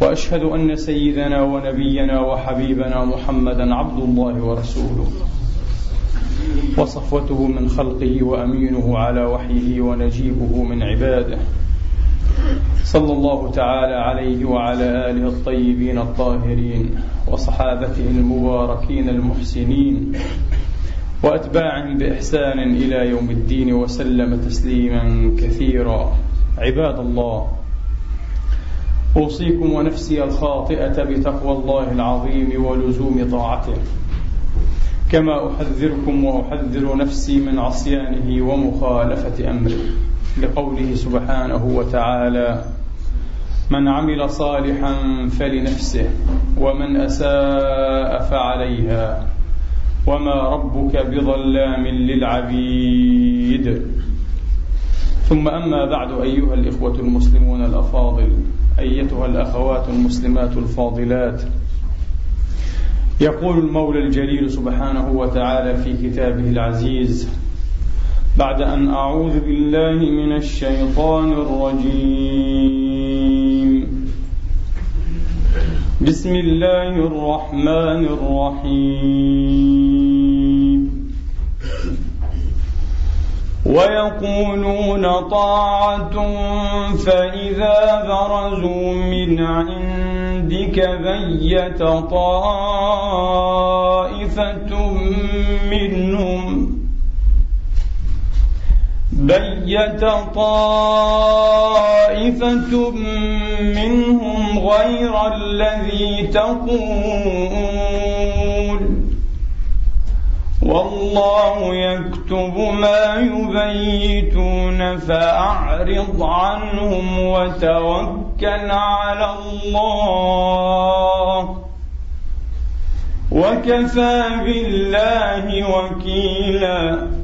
وأشهد أن سيدنا ونبينا وحبيبنا محمدا عبد الله ورسوله. وصفوته من خلقه وأمينه على وحيه ونجيبه من عباده. صلى الله تعالى عليه وعلى آله الطيبين الطاهرين وصحابته المباركين المحسنين. واتباعهم بإحسان إلى يوم الدين وسلم تسليما كثيرا. عباد الله أوصيكم ونفسي الخاطئة بتقوى الله العظيم ولزوم طاعته. كما أحذركم وأحذر نفسي من عصيانه ومخالفة أمره. لقوله سبحانه وتعالى من عمل صالحا فلنفسه ومن أساء فعليها وما ربك بظلام للعبيد. ثم أما بعد أيها الإخوة المسلمون الأفاضل أيتها الأخوات المسلمات الفاضلات. يقول المولى الجليل سبحانه وتعالى في كتابه العزيز بعد أن أعوذ بالله من الشيطان الرجيم. بسم الله الرحمن الرحيم. ويقولون طاعة فإذا برزوا من عندك بيت طائفة منهم بيت طائفة منهم غير الذي تقول والله يكتب ما يبيتون فأعرض عنهم وتوكل على الله. وكفى بالله وكيلا.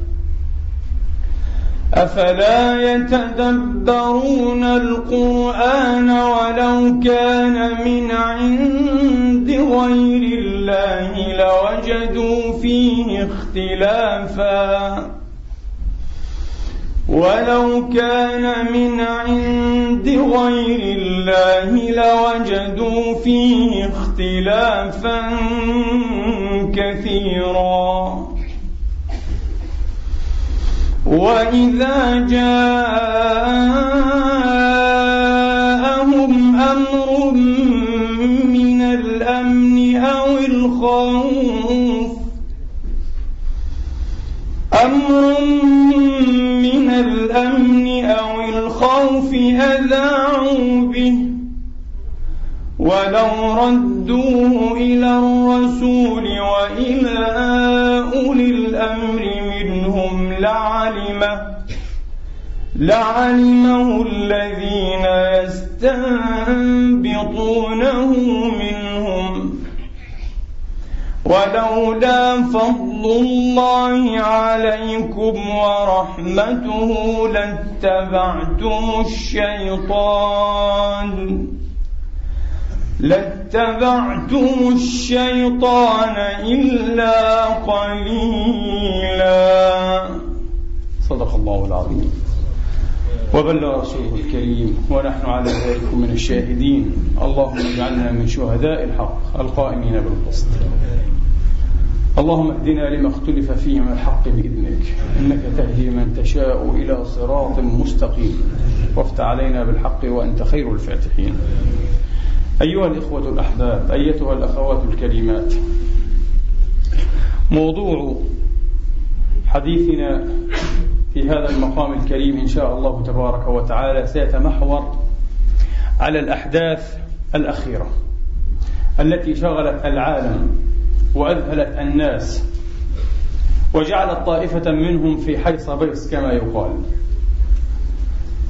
أفلا يتدبرون القرآن ولو كان من عند غير الله لوجدوا فيه اختلافا. ولو كان من عند غير الله لوجدوا فيه اختلافا كثيرا. وإذا جاءهم أمر من الأمن أو الخوف أمر من الأمن أو الخوف أذاعوا به ولو ردوه إلى الرسول وإلى أولي الأمر منهم لعلمه لعلمه الذين يستنبطونه منهم. ولولا فضل الله عليكم ورحمته لاتبعتم الشيطان. لاتبعتم الشيطان إلا قليلا. صدق الله العظيم. وبلغ رسوله الكريم ونحن على ذلك من الشاهدين. اللهم اجعلنا من شهداء الحق القائمين بالقسط. اللهم اهدنا لما اختلف فيه من الحق بإذنك. إنك تهدي من تشاء إلى صراط مستقيم. وافتح علينا بالحق وأنت خير الفاتحين. أيها الإخوة الأحباب أيتها الأخوات الكريمات. موضوع حديثنا في هذا المقام الكريم إن شاء الله تبارك وتعالى سيتمحور على الأحداث الأخيرة التي شغلت العالم وأذهلت الناس وجعلت طائفة منهم في حيص بيص كما يقال.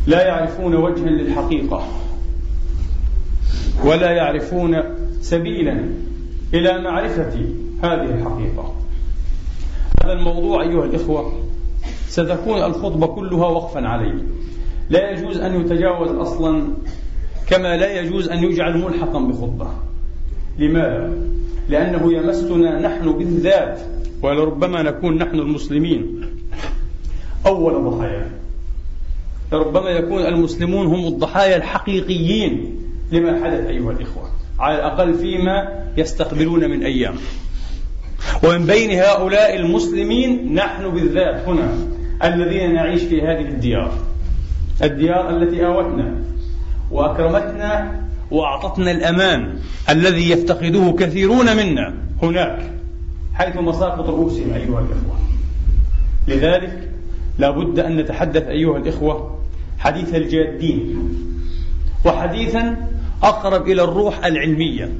لا يعرفون وجها للحقيقة. ولا يعرفون سبيلا إلى معرفة هذه الحقيقة. هذا الموضوع أيها الإخوة ستكون الخطبة كلها وقفا عليه. لا يجوز أن يتجاوز أصلا كما لا يجوز أن يجعل ملحقا بخطبة. لماذا؟ لأنه يمسنا نحن بالذات ولربما نكون نحن المسلمين. أول ضحايا. لربما يكون المسلمون هم الضحايا الحقيقيين. لما حدث أيها الإخوة. على الأقل فيما يستقبلون من أيام. ومن بين هؤلاء المسلمين نحن بالذات هنا الذين نعيش في هذه الديار. الديار التي آوتنا وأكرمتنا وأعطتنا الأمان الذي يفتقده كثيرون منا هناك حيث مساقط رؤوسهم أيها الإخوة. لذلك لا بد أن نتحدث أيها الإخوة حديث الجادين. وحديثا أقرب إلى الروح العلمية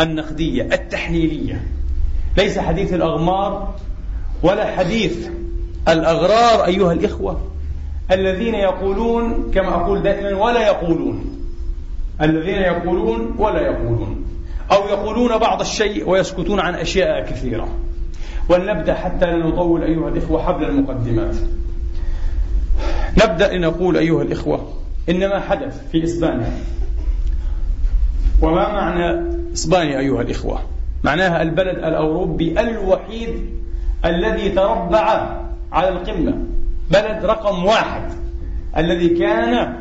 النقدية التحليلية. ليس حديث الأغمار ولا حديث الأغرار أيها الإخوة الذين يقولون كما أقول دائما ولا يقولون. الذين يقولون ولا يقولون. أو يقولون بعض الشيء ويسكتون عن أشياء كثيرة. ولنبدأ حتى لا نطول أيها الإخوة حبل المقدمات. نبدأ لنقول أيها الإخوة إن ما حدث في إسبانيا. وما معنى إسبانيا أيها الإخوة؟ معناها البلد الأوروبي الوحيد الذي تربع على القمة. بلد رقم واحد الذي كان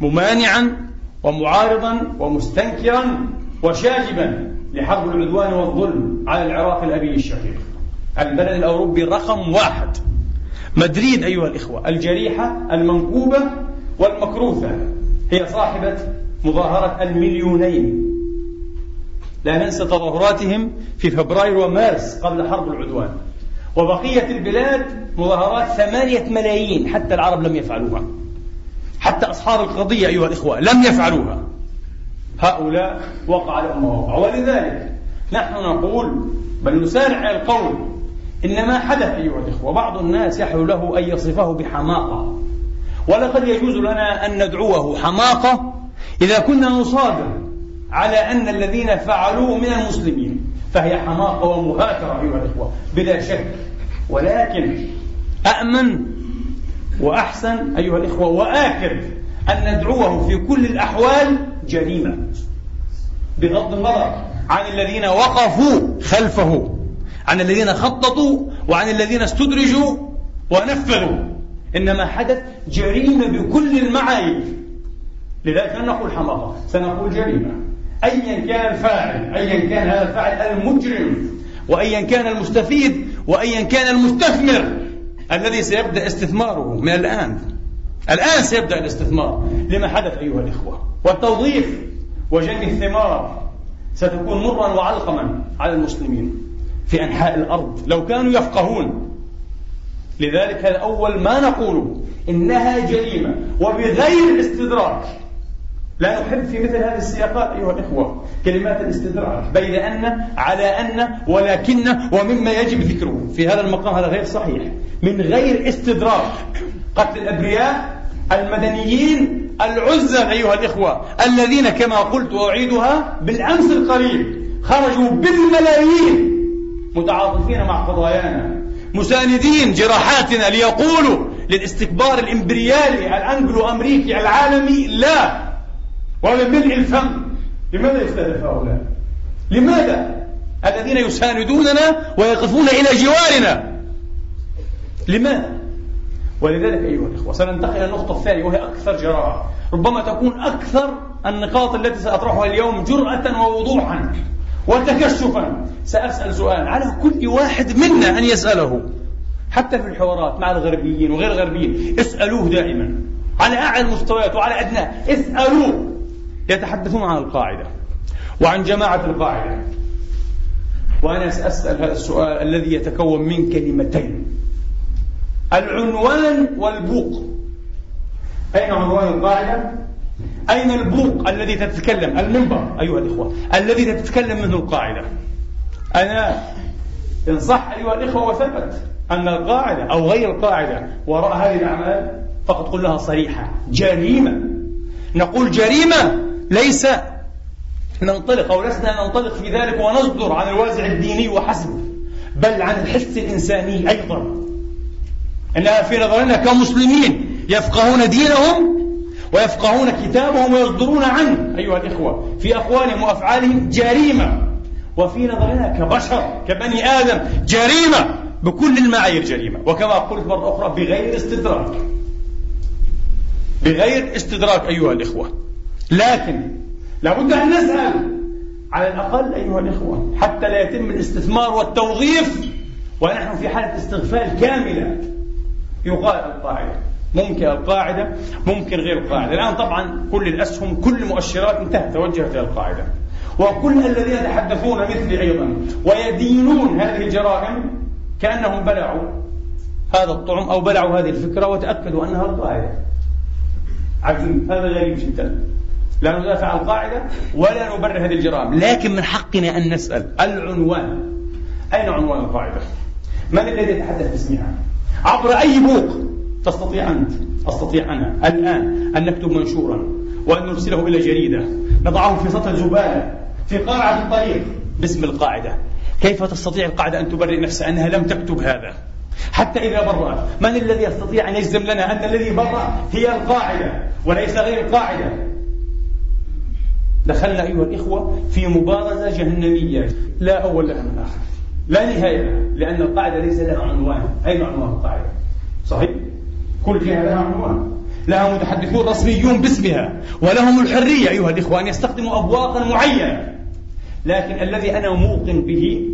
ممانعا ومعارضا ومستنكرا وشاجبا لحرب العدوان والظلم على العراق الأبي الشقيق البلد الأوروبي رقم واحد. مدريد أيها الإخوة الجريحة المنكوبة والمكروثة هي صاحبة مظاهرة المليونين. لا ننسى تظاهراتهم في فبراير ومارس قبل حرب العدوان. وبقية البلاد مظاهرات ثمانية ملايين حتى العرب لم يفعلوها. حتى أصحاب القضية أيها الإخوة لم يفعلوها. هؤلاء وقع لهم وقع ولذلك نحن نقول بل نسارع القول إن ما حدث أيها الإخوة بعض الناس يحلو له أن يصفه بحماقة. ولقد يجوز لنا أن ندعوه حماقة إذا كنا نصادر على أن الذين فعلوه من المسلمين فهي حماقة ومهاترة أيها الإخوة بلا شك. ولكن أأمن وأحسن أيها الإخوة وآكد أن ندعوه في كل الأحوال جريمة. بغض النظر عن الذين وقفوا خلفه عن الذين خططوا وعن الذين استدرجوا ونفذوا. إنما حدث جريمة بكل المعايير. لذلك لن نقول حماقة سنقول جريمة. أيا كان الفاعل أيا كان هذا الفاعل المجرم وأيا كان المستفيد وأيا كان المستثمر الذي سيبدأ استثماره من الآن. الآن سيبدأ الاستثمار. لما حدث أيها الإخوة؟ والتوظيف وجني الثمار ستكون مرا وعلقما على المسلمين في أنحاء الأرض. لو كانوا يفقهون. لذلك هذا أول ما نقوله إنها جريمة وبغير استدراك لا نحب في مثل هذه السياقات أيها الإخوة كلمات الاستدراك بين أن على أن ولكن ومما يجب ذكره في هذا المقام هذا غير صحيح. من غير استدراك قتل الأبرياء المدنيين العزل أيها الإخوة الذين كما قلت وأعيدها بالأمس القريب خرجوا بالملايين متعاطفين مع قضايانا مساندين جراحاتنا ليقولوا للاستكبار الإمبريالي الأنجلو أمريكي العالمي لا. ومن ملء الفم لماذا يستهدف هؤلاء؟ لماذا؟ الذين يساندوننا ويقفون إلى جوارنا لماذا؟ ولذلك أيها الإخوة سننتقل إلى النقطة الثانية وهي أكثر جراءة ربما تكون أكثر النقاط التي سأطرحها اليوم جرأة ووضوحا وتكشفا سأسأل سؤال على كل واحد منا أن يسأله حتى في الحوارات مع الغربيين وغير الغربيين اسألوه دائما على أعلى المستويات وعلى أدناه اسألوه يتحدثون عن القاعدة وعن جماعة القاعدة. وأنا سأسأل هذا السؤال الذي يتكون من كلمتين. العنوان والبوق. أين عنوان القاعدة؟ أين البوق الذي تتكلم؟ المنبر أيها الإخوة. الذي تتكلم منه القاعدة. أنا إن صح أيها الإخوة وثبت أن القاعدة أو غير القاعدة وراء هذه الأعمال فقد قلناها صريحة جريمة. نقول جريمة ليس ننطلق أو لسنا ننطلق في ذلك ونصدر عن الوازع الديني وحسب بل عن الحس الإنساني أيضا. إنها في نظرنا كمسلمين يفقهون دينهم ويفقهون كتابهم ويصدرون عنه أيها الإخوة في أقوالهم وأفعالهم جريمة. وفي نظرنا كبشر كبني آدم جريمة بكل المعايير جريمة وكما قلت مرة أخرى بغير استدراك. بغير استدراك أيها الإخوة. لكن لابد أن نسأل على الأقل أيها الإخوة حتى لا يتم الاستثمار والتوظيف ونحن في حالة استغفال كاملة يقال القاعدة. ممكن القاعدة ممكن غير القاعدة. الآن طبعا كل الأسهم كل المؤشرات انتهت توجهت إلى القاعدة. وكل الذين يتحدثون مثلي أيضا ويدينون هذه الجرائم كأنهم بلعوا هذا الطعم أو بلعوا هذه الفكرة وتأكدوا أنها القاعدة. عجيب هذا غريب جدا. لا ندافع عن القاعدة ولا نبرر هذه الجرائم. لكن من حقنا أن نسأل العنوان. أين عنوان القاعدة؟ من الذي يتحدث باسمها عبر أي بوق تستطيع أنت أستطيع أنا الآن أن نكتب منشورا وأن نرسله إلى جريدة. نضعه في سطح الزبالة في قارعة الطريق. باسم القاعدة. كيف تستطيع القاعدة أن تبرئ نفسها؟ أنها لم تكتب هذا. حتى إذا برأت من الذي يستطيع أن يجزم لنا أن الذي برأ هي القاعدة وليس غير القاعدة؟ دخلنا أيها الإخوة في مبارزة جهنمية لا أول لها من آخر. لا نهاية لأن القاعدة ليس لها عنوان. أين عنوان القاعدة؟ صحيح؟ كل جهة لها عنوان. لها متحدثون رسميون باسمها ولهم الحرية أيها الإخوة أن يستخدموا أبواقا معينة. لكن الذي أنا موقن به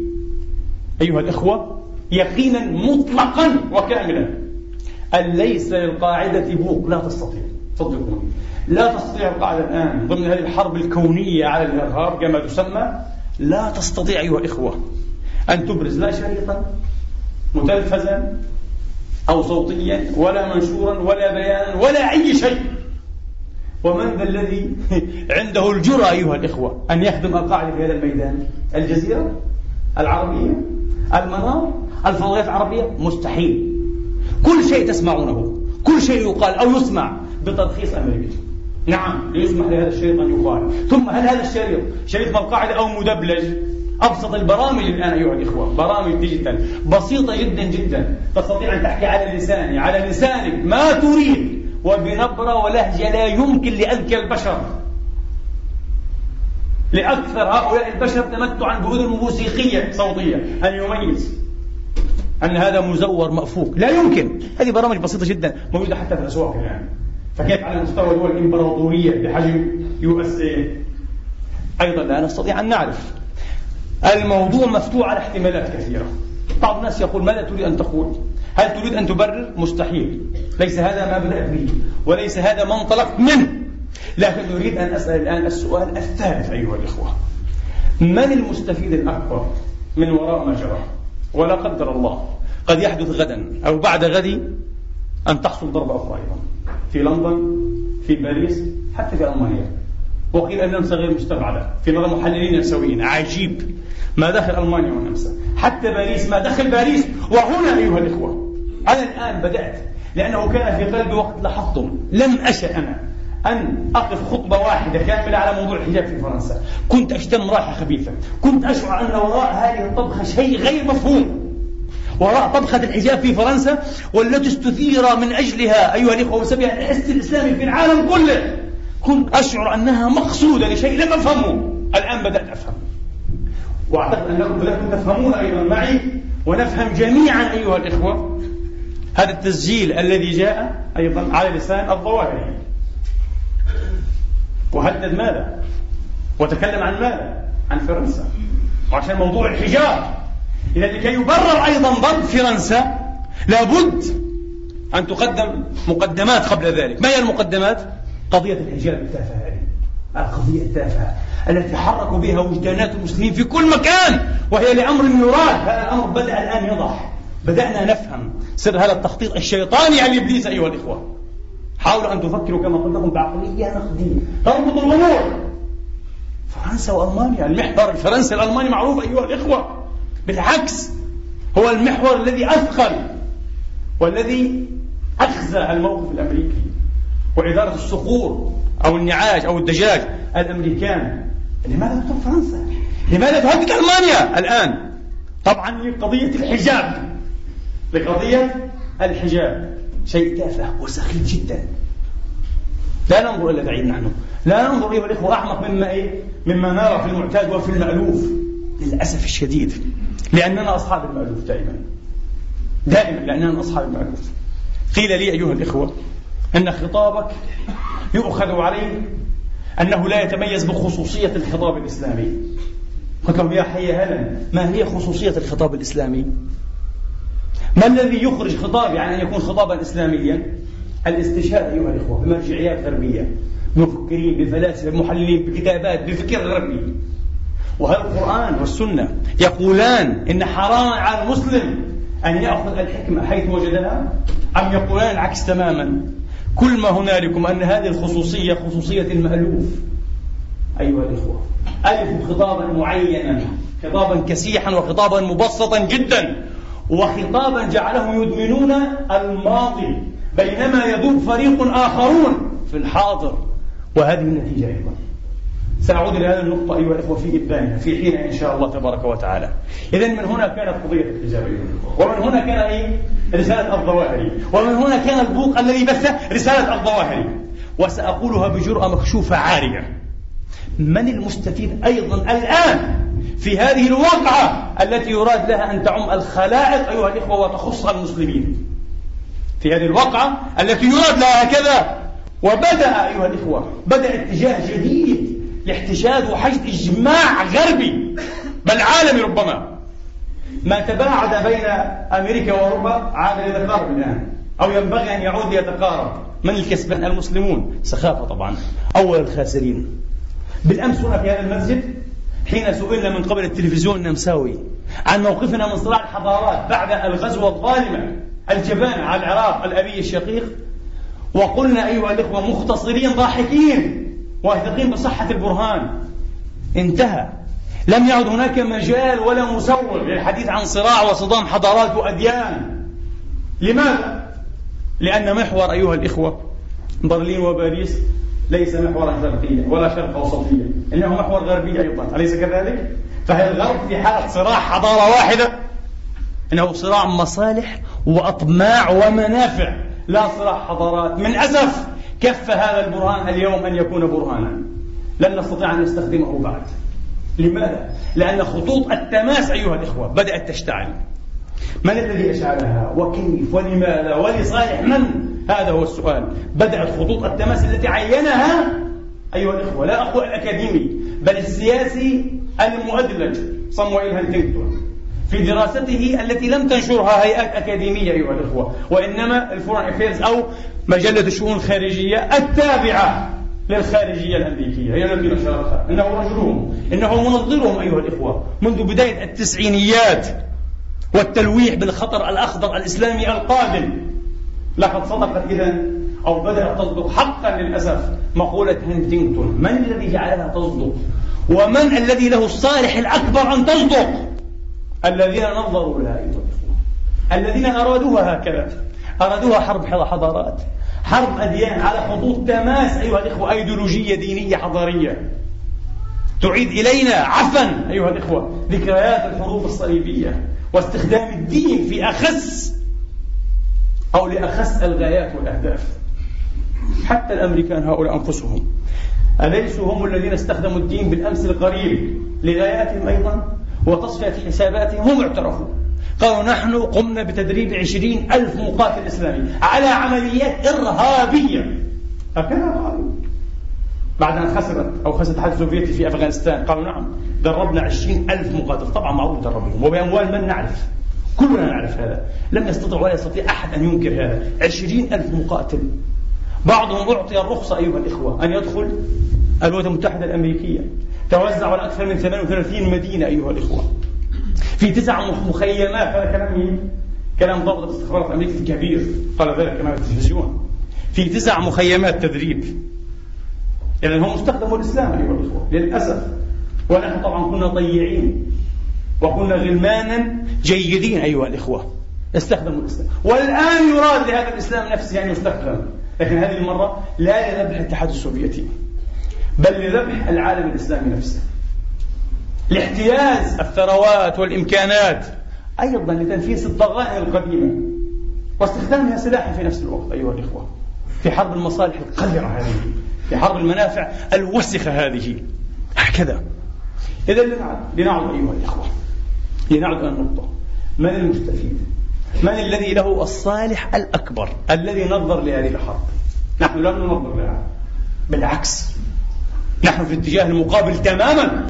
أيها الإخوة يقينا مطلقا وكاملا أن ليس للقاعدة بوق لا تستطيع. صدقوني لا تستطيع القاعدة الآن ضمن هذه الحرب الكونية على الإرهاب كما تسمى لا تستطيع أيها الإخوة أن تبرز لا شريطا متلفزا أو صوتيا ولا منشورا ولا بيانا ولا أي شيء. ومن ذا الذي عنده الجرأة أيها الإخوة أن يخدم القاعدة في هذا الميدان؟ الجزيرة؟ العربية؟ المنار؟ الفضائيات العربية؟ مستحيل. كل شيء تسمعونه كل شيء يقال أو يسمع بترخيص أمريكي نعم ليسمح لهذا الشريط أن يقال. ثم هل هذا الشريط شريط من القاعدة أو مدبلج؟ أبسط البرامج الآن أيها الإخوة برامج digital بسيطة جدا جدا تستطيع أن تحكي على لساني على لسانك ما تريد وبنبرة ولهجة لا يمكن لأذكى البشر. لأكثر هؤلاء البشر تمتعا بأذن موسيقية صوتية. أن يميز أن هذا مزور مأفوك لا يمكن. هذه برامج بسيطة جدا موجودة حتى في الأسواق الآن. فكيف على مستوى دول الإمبراطورية بحجم USA أيضا لا نستطيع أن نعرف. الموضوع مفتوح على احتمالات كثيرة. بعض الناس يقول ماذا تريد أن تقول؟ هل تريد أن تبرر؟ مستحيل. ليس هذا ما بدأت به وليس هذا ما انطلقت منه. لكن أريد أن أسأل الآن السؤال الثالث أيها الإخوة. من المستفيد الأكبر من وراء ما جرى؟ ولا قدر الله. قد يحدث غدا أو بعد غد أن تحصل ضربة أخرى أيضا. في لندن في باريس حتى في ألمانيا. وقيل أن النمسا غير مستبعدة في نظر محللين نمساويين عجيب. ما دخل ألمانيا والنمسا حتى باريس ما دخل باريس. وهنا أيها الإخوة أنا الآن بدأت. لأنه كان في قلبي وقت لاحظتم. لم أشأ أنا أن أقف خطبة واحدة كاملة على موضوع الحجاب في فرنسا. كنت أشتم رائحة خبيثة. كنت أشعر أن وراء هذه الطبخة شيء غير مفهوم. وراء طبخة الحجاب في فرنسا والتي استثير من أجلها أيها الإخوة وسبيها الحس الإسلامي في العالم كله. كنت أشعر أنها مقصودة لشيء لم أفهمه. الآن بدأت أفهم وأعتقد أنكم بدأتم تفهمون أيضا معي ونفهم جميعا أيها الإخوة. هذا التسجيل الذي جاء أيضا على لسان الظواهري وهدد ماذا؟ وتكلم عن ماذا؟ عن فرنسا. وعشان موضوع الحجاب. إذا لكي يبرر أيضا ضرب فرنسا لابد أن تقدم مقدمات قبل ذلك. ما هي المقدمات؟ قضية الحجاب التافهة هذه. القضية التافهة التي حركوا بها وجدانات المسلمين في كل مكان وهي لأمر يراد هذا الأمر بدأ الآن يضح. بدأنا نفهم سر هذا التخطيط الشيطاني عن إبليس أيها الإخوة. حاولوا أن تفكروا كما قلت لكم بعقلية نقدية. تربط الأمور. فرنسا وألمانيا. المحور الفرنسي الألماني معروف أيها الإخوة. بالعكس هو المحور الذي أثقل والذي أخزى الموقف الأمريكي وإدارة الصقور أو النعاج أو الدجاج الأمريكان. لماذا تهدد فرنسا؟ لماذا تهدد ألمانيا الآن؟ طبعا لقضية الحجاب. لقضية الحجاب. شيء تافه وسخيف جدا. لا ننظر إلى بعيد نحن. لا ننظر أيها الإخوة أعمق مما إيه؟ مما نرى في المعتاد وفي المألوف. للأسف الشديد. لأننا أصحاب المألوف دائما. دائما لأننا أصحاب المألوف. قيل لي أيها الإخوة أن خطابك يؤخذ عليه أنه لا يتميز بخصوصية الخطاب الإسلامي. قلت لهم يا حي هلا ما هي خصوصية الخطاب الإسلامي؟ ما الذي يخرج خطاب عن أن يكون خطابا إسلاميا؟ الاستشهاد أيها الإخوة بمرجعيات غربية مفكرين بفلاسفة بمحللين بكتابات بفكر غربي. وهل القرآن والسنة يقولان إن حرام على المسلم أن يأخذ الحكمة حيث وجدها؟ أم يقولان العكس تماما؟ كل ما هنالكم أن هذه الخصوصية خصوصية المألوف. أيها الإخوة ألف خطابا معينا خطابا كسيحا وخطابا مبسطا جدا وخطابا جعلهم يدمنون الماضي بينما يذوب فريق آخرون في الحاضر. وهذه النتيجة أيضا. سأعود إلى هذه النقطة أيها الأخوة في إبانها في حين إن شاء الله تبارك وتعالى. إذا من هنا كانت قضية الحجاب ومن هنا كان إيه؟ رسالة الظواهري ومن هنا كان البوق الذي بث رسالة الظواهري وسأقولها بجرأة مكشوفة عارية. من المستفيد أيضا الآن في هذه الواقعة التي يراد لها أن تعم الخلائق أيها الإخوة وتخص المسلمين؟ في هذه الواقعة التي يراد لها هكذا. وبدأ أيها الإخوة بدأ اتجاه جديد لاحتشاد وحشد إجماع غربي بل عالمي ربما. ما تباعد بين أمريكا وأوروبا عاد يتقارب الآن أو ينبغي أن يعود ليتقارب من الكسبان؟ المسلمون. سخافة طبعا. أول الخاسرين. بالأمس هنا في هذا المسجد حين سئلنا من قبل التلفزيون النمساوي عن موقفنا من صراع الحضارات بعد الغزوة الظالمة الجبانة على العراق الأبي الشقيق وقلنا أيها الإخوة مختصرين ضاحكين. واثقين بصحة البرهان. انتهى. لم يعد هناك مجال ولا مسوغ للحديث عن صراع وصدام حضارات وأديان. لماذا؟ لأن محور أيها الإخوة برلين وباريس ليس محورا شرقيا ولا شرق أوسطيا إنه محور غربي أيضا. أليس كذلك؟ فهي الغرب في حالة صراع حضارة واحدة؟ إنه صراع مصالح وأطماع ومنافع. لا صراع حضارات. من أسف كف هذا البرهان اليوم أن يكون برهانا. لن نستطيع أن نستخدمه بعد. لماذا؟ لأن خطوط التماس أيها الإخوة بدأت تشتعل. من الذي أشعلها؟ وكيف؟ ولماذا؟ ولصالح من؟ هذا هو السؤال. بدأت خطوط التماس التي عينها أيها الإخوة لا أقول الأكاديمي بل السياسي المؤدلج صمويل هانتنغتون في دراسته التي لم تنشرها هيئات أكاديمية أيها الإخوة وإنما ال Foreign Affairs أو مجلة الشؤون الخارجية التابعة للخارجية الأمريكية. هي التي نشرتها. إنه رجلهم إنه منظرهم أيها الإخوة منذ بداية التسعينيات والتلويح بالخطر الأخضر الإسلامي القادم لقد صدقت إذا أو بدأت تصدق حقا للأسف مقولة هنتينغتون من الذي جعلها تصدق؟ ومن الذي له الصالح الأكبر أن تصدق؟ الذين نظروا لها الإخوة الذين أرادوها هكذا. أرادوها حرب حضارات. حرب أديان على خطوط تماس أيها الإخوة أيديولوجية دينية حضارية. تعيد إلينا عفوا أيها الإخوة ذكريات الحروب الصليبية واستخدام الدين في أخس أو لأخس الغايات والأهداف. حتى الأمريكان هؤلاء أنفسهم. أليسوا هم الذين استخدموا الدين بالأمس القريب لغاياتهم أيضا؟ وتصفية حساباتهم هم اعترفوا. قالوا نحن قمنا بتدريب عشرين ألف مقاتل إسلامي على عمليات إرهابية. هكذا قالوا بعد أن خسرت أو خسرت الاتحاد السوفيتي في أفغانستان قالوا نعم دربنا عشرين ألف مقاتل. طبعا معروف دربهم. وبأموال من نعرف؟ كلنا نعرف هذا. لم يستطع ولا يستطيع أحد أن ينكر هذا. عشرين ألف مقاتل. بعضهم أعطي الرخصة أيها الإخوة أن يدخل الولايات المتحدة الأمريكية. توزع على أكثر من 38 مدينة أيها الإخوة. في تسع مخيمات. هذا كلام مين؟ كلام ضابط الاستخبارات الأمريكي الكبير قال ذلك كمان التلفزيون. في تسع مخيمات تدريب. إذا هم استخدموا الإسلام أيها الإخوة للأسف. ونحن طبعا كنا ضيعين وكنا غلمانا جيدين أيها الإخوة. استخدموا الإسلام. والآن يراد لهذا الإسلام نفسه أن يستخدم. لكن هذه المرة لا لذبح الاتحاد السوفيتي. بل لذبح العالم الإسلامي نفسه. لاحتياز الثروات والإمكانات. أيضا لتنفيس الضغائن القديمة واستخدامها سلاحا في نفس الوقت أيها الإخوة. في حرب المصالح القذرة هذه في حرب المنافع الوسخة هذه. هكذا. إذا لنعد لنعد أيها الإخوة. لنعد إلى النقطة من المستفيد؟ من الذي له الصالح الأكبر الذي نظر لهذه الحرب؟ نحن لم ننظر لها. بالعكس. نحن في الاتجاه المقابل تماما.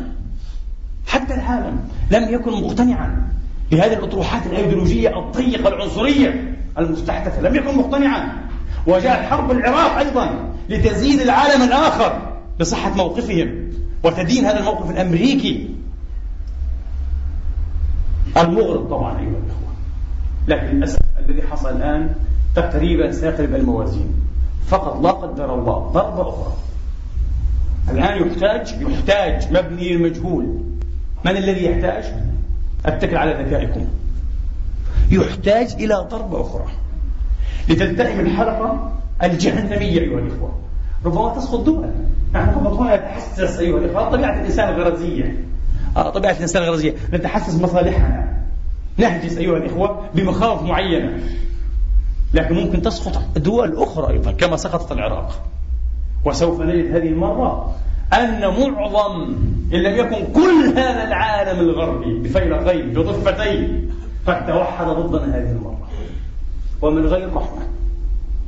حتى العالم لم يكن مقتنعا بهذه الأطروحات الأيديولوجية الضيقة العنصرية المستحدثة لم يكن مقتنعا. وجاءت حرب العراق أيضا لتزيد العالم الآخر بصحة موقفهم وتدين هذا الموقف الأمريكي. المغرض طبعا أيها الأخوة لكن للأسف الذي حصل الآن تقريبا سيقلب الموازين. فقط لا قدر الله ضربة أخرى. الآن يحتاج يحتاج مبني المجهول من الذي يحتاج؟ أتكل على ذكائكم. يحتاج إلى ضربة أخرى. لتلتئم الحلقة الجهنمية أيها الإخوة. ربما تسقط دول نحن فقط هنا نتحسس أيها الإخوة. طبيعة الإنسان الغرزية آه طبيعة الإنسان الغرزية نتحسس مصالحنا. نهجس أيها الإخوة بمخاوف معينة. لكن ممكن تسقط دول أخرى أيضا كما سقطت العراق. وسوف نجد هذه المرة أن معظم إن لم يكن كل هذا العالم الغربي بفيلقين بضفتين قد توحد ضدنا هذه المرة. ومن غير رحمة.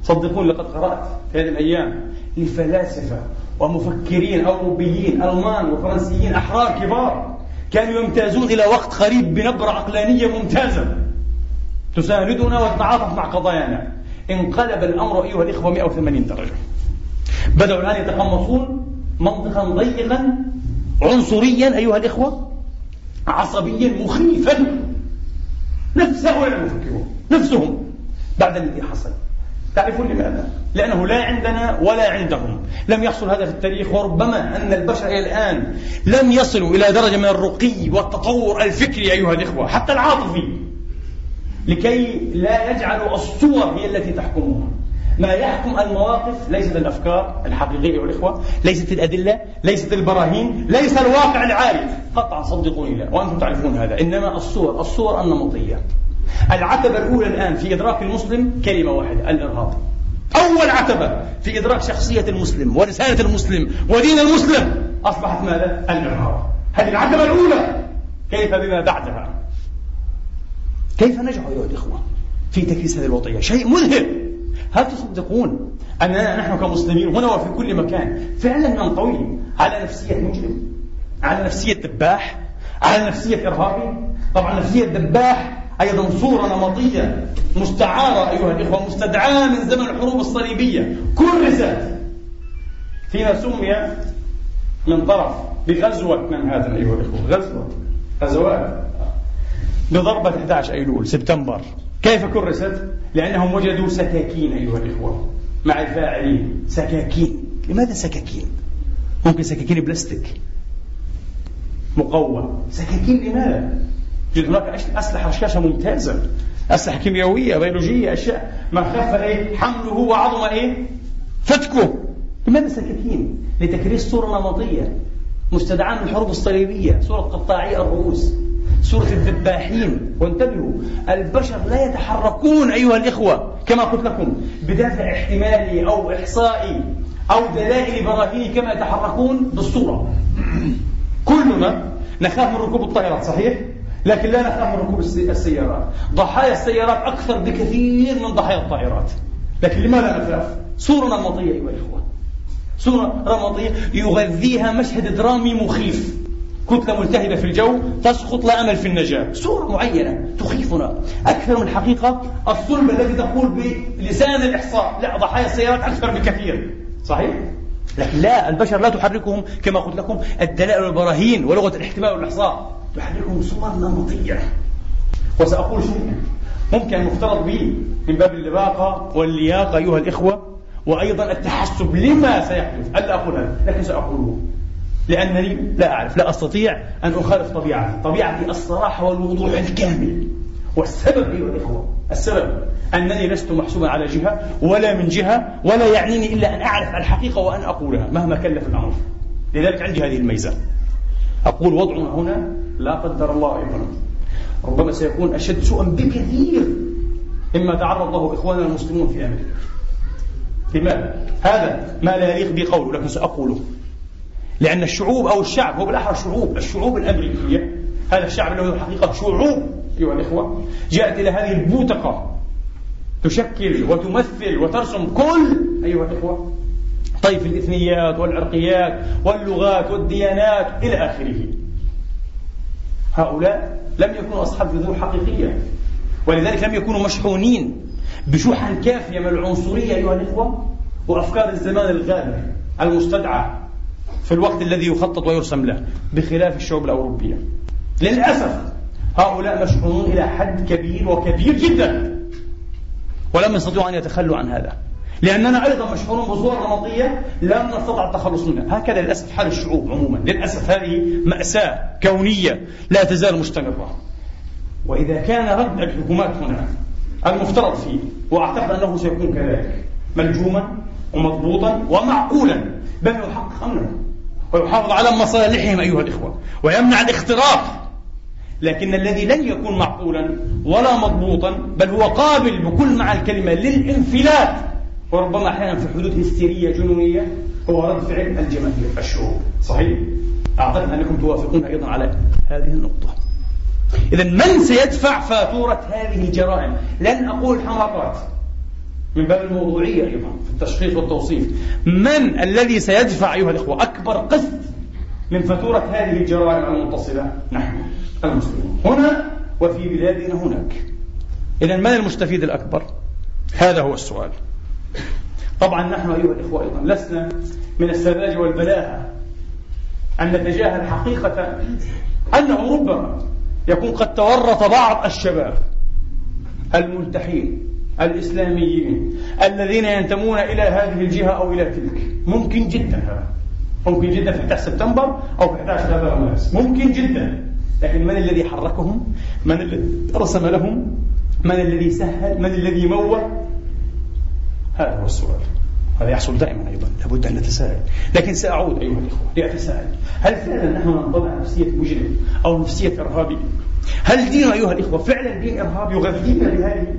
صدقوني لقد قرأت في هذه الأيام لفلاسفة ومفكرين أوروبيين ألمان وفرنسيين أحرار كبار كانوا يمتازون إلى وقت قريب بنبرة عقلانية ممتازة. تساندنا وتتعاطف مع قضايانا. انقلب الأمر أيها الإخوة 180 درجة. بدأوا الآن يتقمصون منطقا ضيقا عنصريا أيها الإخوة عصبيا مخيفا. نفس هؤلاء المفكرون نفسهم. بعد الذي حصل. تعرفون لماذا؟ لأنه لا عندنا ولا عندهم. لم يحصل هذا في التاريخ وربما أن البشر إلى الآن لم يصلوا إلى درجة من الرقي والتطور الفكري أيها الإخوة حتى العاطفي. لكي لا يجعلوا الصور هي التي تحكمهم ما يحكم المواقف ليست الأفكار الحقيقية والإخوة، ليست الأدلة، ليست البراهين، ليس الواقع العارف، قطعا صدقوني لا، وأنتم تعرفون هذا، إنما الصور، الصور النمطية. العتبة الأولى الآن في إدراك المسلم كلمة واحدة، الإرهاب. أول عتبة في إدراك شخصية المسلم ورسالة المسلم ودين المسلم أصبحت ماذا؟ الإرهاب. هذه العتبة الأولى. كيف بما بعدها؟ كيف نجح ايها الاخوه في تكريس هذه الوضعيه؟ شيء مذهل هل تصدقون أننا نحن كمسلمين هنا وفي كل مكان فعلا ننطوي على نفسية مجرم على نفسية دباح على نفسية إرهابي؟ طبعا نفسية دباح أيضا صورة نمطية مستعارة أيها الإخوة مستدعاة من زمن الحروب الصليبية. كرست فيما سمي من طرف بغزوة من هذا أيها الإخوة؟ غزوة غزوات. بضربة 11 أيلول سبتمبر. كيف كرست؟ لأنهم وجدوا سكاكين أيها الإخوة. مع الفاعلين. سكاكين. لماذا سكاكين؟ ممكن سكاكين بلاستيك. مقوى. سكاكين لماذا؟ يوجد هناك أسلحة رشاشة ممتازة. أسلحة كيميائية بيولوجية أشياء. ما خف إيه؟ حمله وعظم إيه؟ فتكه. لماذا سكاكين؟ لتكريس صورة نمطية. مستدعاة من الحروب الصليبية. صورة قطاعي الرؤوس. سورة الذباحين. وانتبهوا البشر لا يتحركون أيها الإخوة كما قلت لكم بدافع احتمالي أو إحصائي أو دلائل براهيني كما يتحركون بالصورة. كلنا نخاف من ركوب الطائرات صحيح؟ لكن لا نخاف من ركوب السيارات. ضحايا السيارات أكثر بكثير من ضحايا الطائرات. لكن لماذا نخاف؟ صورة نمطية أيها الإخوة. صورة نمطية يغذيها مشهد درامي مخيف. كتلة ملتهبة في الجو تسقط لا أمل في النجاة. صورة معينة تخيفنا. أكثر من الحقيقة الصلب الذي تقول بلسان الإحصاء. لا ضحايا السيارات أكثر بكثير. صحيح؟ لكن لا البشر لا تحركهم كما قلت لكم. الدلائل والبراهين ولغة الاحتمال والإحصاء تحركهم صور نمطية وسأقول شيئا. ممكن المفترض به من باب اللباقة واللياقة أيها الإخوة وأيضا التحسب لما سيحدث. ألا أقول هذا لكن سأقوله. لأنني لا أعرف لا أستطيع أن أخالف طبيعتي. طبيعتي الصراحة والوضوح الكامل. والسبب أيها الإخوة السبب أنني لست محسوبا على جهة ولا من جهة ولا يعنيني إلا أن أعرف الحقيقة وأن أقولها مهما كلف الأمر. لذلك عندي هذه الميزة. أقول وضعنا هنا لا قدر الله أيضا ربما سيكون أشد سوءا بكثير مما تعرض له إخواننا المسلمون في أمريكا. لماذا؟ هذا ما لا يليق بقوله لكن سأقوله. لأن الشعوب أو الشعب هو بالأحرى شعوب الشعوب الأمريكية هذا الشعب له الحقيقة شعوب أيها الإخوة. جاءت إلى هذه البوتقة تشكل وتمثل وترسم كل أيها الإخوة طيف الإثنيات والعرقيات واللغات والديانات إلى آخره. هؤلاء لم يكونوا أصحاب جذور حقيقية ولذلك لم يكونوا مشحونين بشحن كافية من العنصرية أيها الإخوة وأفكار الزمان الغابر المستدعى في الوقت الذي يخطط ويرسم له بخلاف الشعوب الأوروبية. للأسف هؤلاء مشحونون إلى حد كبير وكبير جدا. ولم يستطيعوا أن يتخلوا عن هذا. لأننا أيضا مشحونون بصور نمطية لم نستطع التخلص منها. هكذا للأسف حال الشعوب عموما. للأسف هذه مأساة كونية لا تزال مستمرة. وإذا كان رد الحكومات هنا المفترض فيه وأعتقد أنه سيكون كذلك ملجوما ومضبوطا ومعقولا بل يحقق أمنه ويحافظ على مصالحهم أيها الإخوة ويمنع الاختراق. لكن الذي لن يكون معقولا ولا مضبوطا بل هو قابل بكل معنى الكلمة للانفلات. وربما أحيانا في حدود هستيرية جنونية هو رد فعل الجماهير. الشعوب صحيح؟ أعتقد أنكم توافقون أيضا على هذه النقطة. إذا من سيدفع فاتورة هذه الجرائم؟ لن أقول حماقات من باب الموضوعية أيضا في التشخيص والتوصيف. من الذي سيدفع أيها الإخوة أكبر قسط من فاتورة هذه الجرائم المتصلة؟ نحن المسلمون. هنا وفي بلادنا هناك. إذا من المستفيد الأكبر؟ هذا هو السؤال. طبعا نحن أيها الإخوة أيضا لسنا من السذاجة والبلاهة أن نتجاهل حقيقة أنه ربما يكون قد تورط بعض الشباب الملتحين الإسلاميين الذين ينتمون إلى هذه الجهة أو إلى تلك. ممكن جدا هذا. ممكن جدا في 11 سبتمبر أو في 11 مارس ممكن جدا. لكن من الذي حركهم؟ من الذي رسم لهم؟ من الذي سهل؟ من الذي مول هذا هو السؤال. هذا يحصل دائما أيضا. لابد أن نتساءل. لكن سأعود أيها الإخوة لأتساءل. هل فعلا نحن ننطبع نفسية مجرم أو نفسية إرهابي؟ هل دين أيها الإخوة فعلا دين إرهابي يغذينا بهذه؟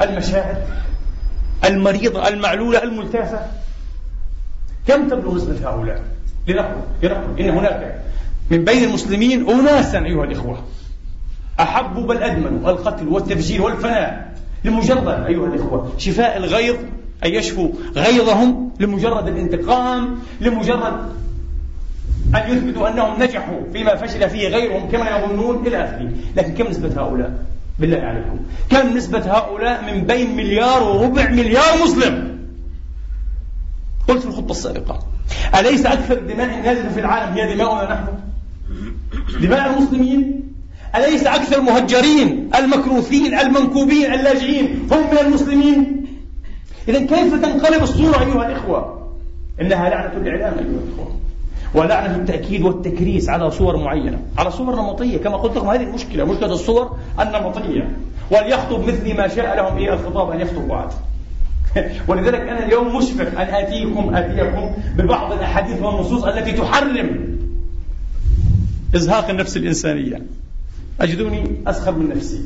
المشاعر المريضة المعلولة الملتافه كم تبلغ نسبه هؤلاء؟ لنقل لنقل. إن هناك من بين المسلمين اناسا أيها الإخوة احبوا بل ادمنوا القتل والتفجير والفناء لمجرد أيها الإخوة شفاء الغيظ أن يشفوا غيظهم لمجرد الانتقام لمجرد أن يثبتوا أنهم نجحوا فيما فشل فيه غيرهم كما يظنون إلى آخره. لكن كم نسبة هؤلاء؟ بالله عليكم. كم نسبة هؤلاء من بين مليار وربع مليار مسلم. قلت في الخطة السابقة أليس أكثر الدماء نازلة في العالم هي دماؤنا نحن؟ دماء المسلمين؟ أليس أكثر المهجرين المكروثين المنكوبين اللاجئين هم من المسلمين؟ إذا كيف تنقلب الصورة أيها الإخوة؟ إنها لعنة الإعلام أيها الإخوة. ولعنة التأكيد والتكريس على صور معينة على صور نمطية كما قلت لكم هذه المشكلة مشكلة الصور النمطية. وليخطب مثلي ما شاء لهم إيه الخطاب؟ أن يخطبوا عاد ولذلك أنا اليوم مشفق أن آتيكم آتيكم ببعض الأحاديث والنصوص التي تحرم إزهاق النفس الإنسانية. أجدوني أسخر من نفسي.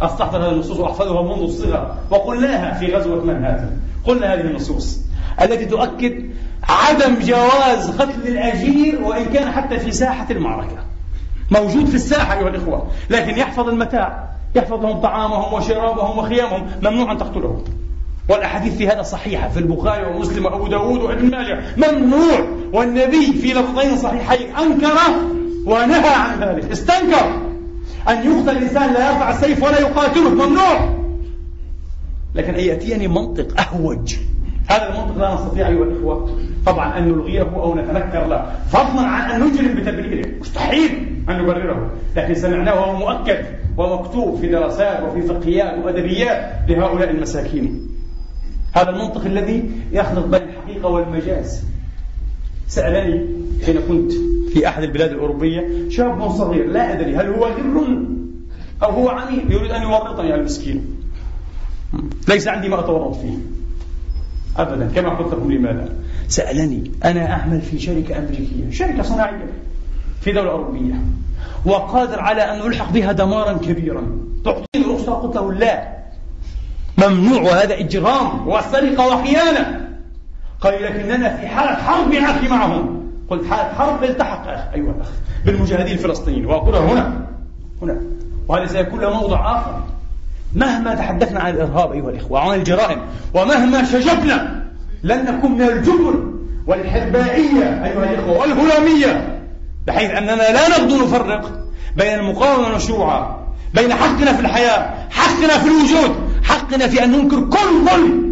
أستحضر هذه النصوص وأحفظها منذ الصغر. وقلناها في غزوة منهاتن قلنا هذه النصوص التي تؤكد عدم جواز قتل الأجير وإن كان حتى في ساحة المعركة. موجود في الساحة أيها الإخوة لكن يحفظ المتاع يحفظ لهم طعامهم وشرابهم وخيامهم ممنوع أن تقتلهم. والأحاديث في هذا صحيحة في البخاري ومسلم وأبو داود وابن ماجه. ممنوع والنبي في لفظين صحيحين أنكر ونهى عن ذلك. استنكر. أن يقتل الإنسان لا يرفع السيف ولا يقاتله ممنوع. لكن أن يأتيني منطق أهوج. هذا المنطق لا نستطيع أيها الإخوة طبعا أن نلغيه أو نتنكر له فضلا عن أن نجرم بتبريره. مستحيل أن نبرره لكن سمعناه وهو مؤكد ومكتوب في دراسات وفي فقهيات وأدبيات لهؤلاء المساكين. هذا المنطق الذي يخلط بين الحقيقة والمجاز. سألني حين كنت في أحد البلاد الأوروبية شاب صغير لا أدري هل هو غر أو هو عميل يريد أن يورطني المسكين. ليس عندي ما أتورط فيه. أبدا. كما قلت لكم لماذا؟ سألني. أنا أعمل في شركة أمريكية. شركة صناعية في دولة أوروبية. وقادر على أن يلحق بها دمارا كبيرا. تعطيني رخصة قلت له لا. ممنوع وهذا إجرام. وسرقة وخيانة. قال لكننا في حالة حرب يا أخي معهم. قلت حالة حرب التحق أخي. أيها الأخ بالمجاهدين الفلسطينيين. وأقولها هنا. هنا. وهذا سيكون له موضع آخر. مهما تحدثنا عن الإرهاب أيها الإخوة وعن الجرائم ومهما شجبنا لن نكون من الجبن والحربائية أيها الإخوة والهلامية بحيث أننا لا نغدو نفرق بين المقاومة المشروعة بين حقنا في الحياة حقنا في الوجود حقنا في أن ننكر كل ظلم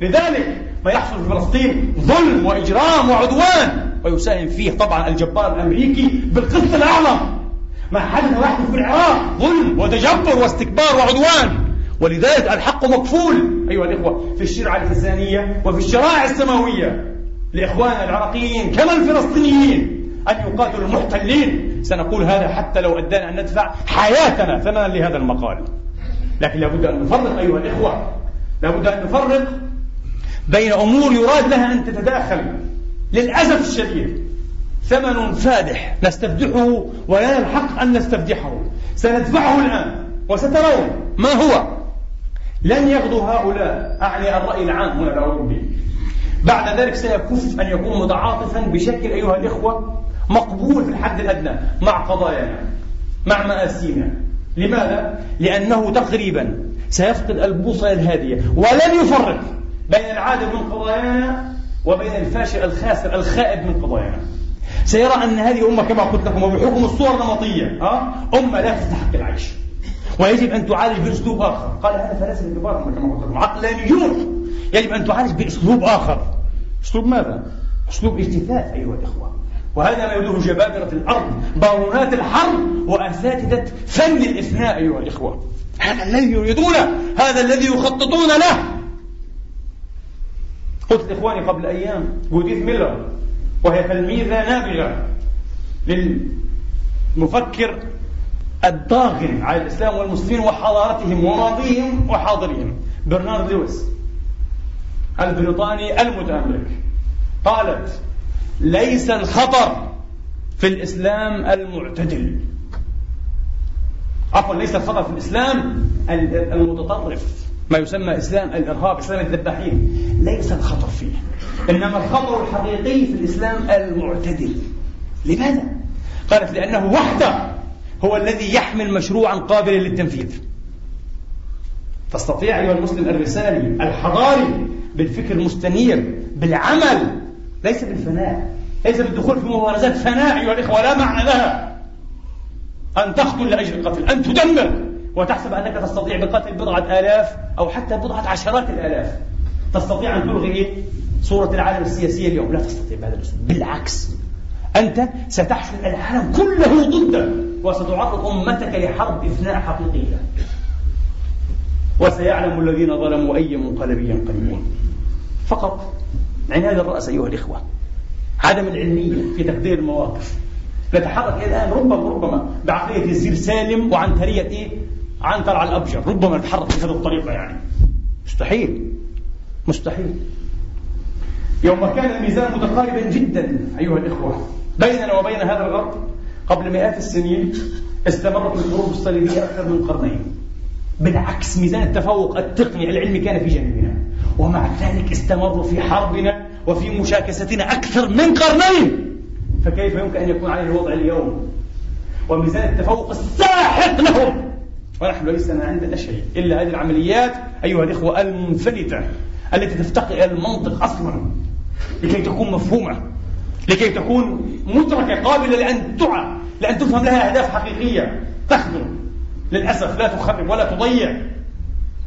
لذلك ما يحصل في فلسطين ظلم وإجرام وعدوان ويساهم فيه طبعا الجبار الأمريكي بالقسط الأعظم. ما حدث واحد في العراق. ظلم وتجبر واستكبار وعدوان. ولذلك الحق مكفول. أيها الإخوة في الشرعة الإنسانية وفي الشرائع السماوية لإخواننا العراقيين كما الفلسطينيين أن يقاتلوا المحتلين. سنقول هذا حتى لو أدانا أن ندفع حياتنا ثمنا لهذا المقال. لكن لابد أن نفرق أيها الإخوة. لابد أن نفرق بين أمور يراد لها أن تتداخل للأسف الشديد. ثمن فادح نستفدحه ولنا الحق أن نستفدحه. سندفعه الآن وسترون ما هو؟ لن يغدو هؤلاء. أعني الرأي العام هنا الأوروبي بعد ذلك سيكف أن يكون متعاطفا بشكل أيها الإخوة مقبول في الحد الأدنى مع قضايانا مع مآسينا. لماذا؟ لأنه تقريبا سيفقد البوصلة الهادية ولن يفرق بين العادل من قضايانا وبين الفاشل الخاسر الخائب من قضايانا. سيرى أن هذه أمة كما قلت لكم وبحكم الصور النمطية أمة لا تستحق العيش. ويجب أن تعالج بأسلوب آخر. قال هذا فلاسفة كبار كما قلت لكم. عقلانيون. يجب أن تعالج بأسلوب آخر. أسلوب ماذا؟ أسلوب اجتثاث أيها الإخوة. وهذا ما يدور جبابرة الأرض بارونات الحرب وأساتذة فن الإفناء أيها الإخوة. هذا الذي يريدونه هذا الذي يخططون له. قلت لإخواني قبل أيام جوديث ميلر. وهي تلميذة نابغة للمفكر الضاغن على الإسلام والمسلمين وحضارتهم وماضيهم وحاضرهم. برنارد لويس البريطاني المتأمرك قالت ليس الخطر في الإسلام المعتدل. عفوا ليس الخطر في الإسلام المتطرف. ما يسمى إسلام الإرهاب إسلام الذباحين. ليس الخطر فيه. إنما الخطر الحقيقي في الإسلام المعتدل. لماذا؟ قالت لأنه وحده هو الذي يحمل مشروعا قابلا للتنفيذ. تستطيع أيها المسلم الرسالي الحضاري بالفكر المستنير بالعمل. ليس بالفناء. ليس بالدخول في مبارزات فناء أيها الإخوة لا معنى لها. أن تقتل لأجل القتل أن تدمر. وتحسب أنك تستطيع بقتل بضعة آلاف أو حتى بضعة عشرات الآلاف. تستطيع أن تلغي إيه؟ صورة العالم السياسية اليوم. لا تستطيع بهذا الأسلوب. بالعكس. أنت ستحشد العالم كله ضدك وستعرض أمتك لحرب إفناء حقيقية. وسيعلم الذين ظلموا أي منقلب ينقلبون. فقط عناد الرأس أيها الإخوة. عدم العلمية في تقدير المواقف. نتحرك الآن ربما ربما بعقلية الزير سالم وعنترية إيه؟ عنتر على الأبجر ربما نتحرك بهذه الطريقة يعني. مستحيل. مستحيل. يوم كان الميزان متقاربا جدا أيها الإخوة بيننا وبين هذا الغرب قبل مئات السنين استمرت الحروب الصليبية أكثر من قرنين. بالعكس ميزان التفوق التقني العلمي كان في جانبنا. ومع ذلك استمروا في حربنا وفي مشاكستنا أكثر من قرنين. فكيف يمكن أن يكون عليه الوضع اليوم؟ وميزان التفوق الساحق لهم. ونحن ليس عندنا شيء إلا هذه العمليات أيها الإخوة المنفلتة التي تفتقر إلى المنطق أصلا لكي تكون مفهومة لكي تكون مدركة قابلة لأن تعى لأن تفهم لها أهداف حقيقية. تخدم. للأسف لا تخرب ولا تضيع.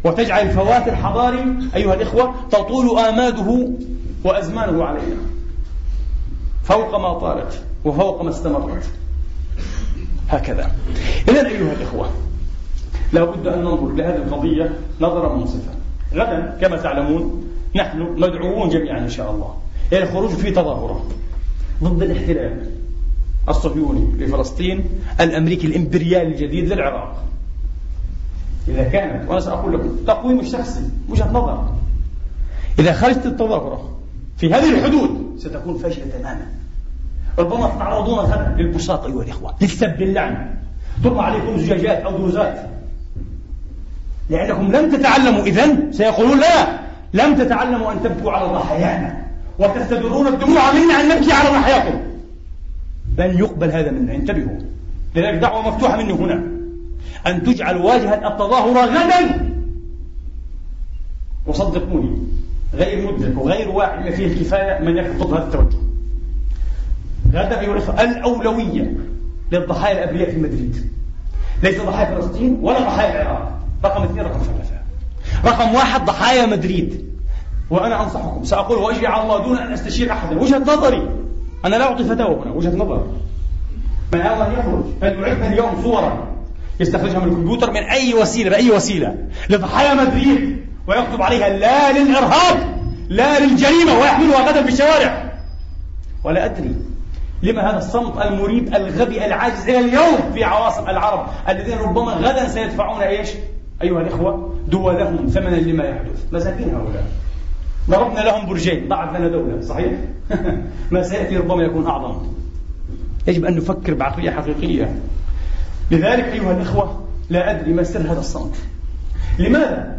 وتجعل الفوات الحضاري أيها الإخوة تطول آماده وأزمانه علينا فوق ما طالت وفوق ما استمرت. هكذا. إذا أيها الإخوة لا بد أن ننظر لهذه القضية نظرة منصفة. غدا كما تعلمون نحن مدعوون جميعا إن شاء الله إلى الخروج في تظاهرة ضد الاحتلال الصهيوني لفلسطين الأمريكي الإمبريالي الجديد للعراق. إذا كانت وأنا سأقول لكم تقويم الشخصي وجهة نظر. إذا خرجت التظاهرة في هذه الحدود ستكون فاشلة تماما. ربما تتعرضون غدا للبساط أيها الإخوة للسب اللعن ترمى عليكم زجاجات أو دوزات لأنكم لم تتعلموا إذن سيقولون لا لم تتعلموا أن تبكوا على ضحايانا وتستدرون الدموع منا أن نبكي على ضحاياكم لن يقبل هذا منا انتبهوا لذلك دعوة مفتوحة مني هنا أن تجعل واجهة التظاهر غدا. وصدقوني غير مدرك وغير واعي فيه الكفاية من يخطب هذا التوجه. غدا أيها الأخوة الأولوية للضحايا الأبرياء في مدريد. ليس ضحايا فلسطين ولا ضحايا العراق. رقم اثنين رقم ثلاثة رقم واحد ضحايا مدريد. وأنا أنصحكم سأقول وأجري على الله دون أن أستشير أحدا. وجهة نظري أنا لا أعطي فتاوى هنا وجهة نظر من الله يخرج. فليعد اليوم صورا؟ يستخرجها من الكمبيوتر من أي وسيلة بأي وسيلة؟ لضحايا مدريد ويكتب عليها لا للإرهاب لا للجريمة ويحملها غدا في الشوارع. ولا أدري لما هذا الصمت المريب الغبي العاجز إلى اليوم في عواصم العرب الذين ربما غدا سيدفعون إيش؟ أيها الإخوة دولهم ثمنا لما يحدث. مساكين هؤلاء. ضربنا لهم برجين ضاعت لنا دولة صحيح؟ ما سيأتي ربما يكون أعظم. يجب أن نفكر بعقلية حقيقية. لذلك أيها الإخوة لا أدري ما سر هذا الصمت. لماذا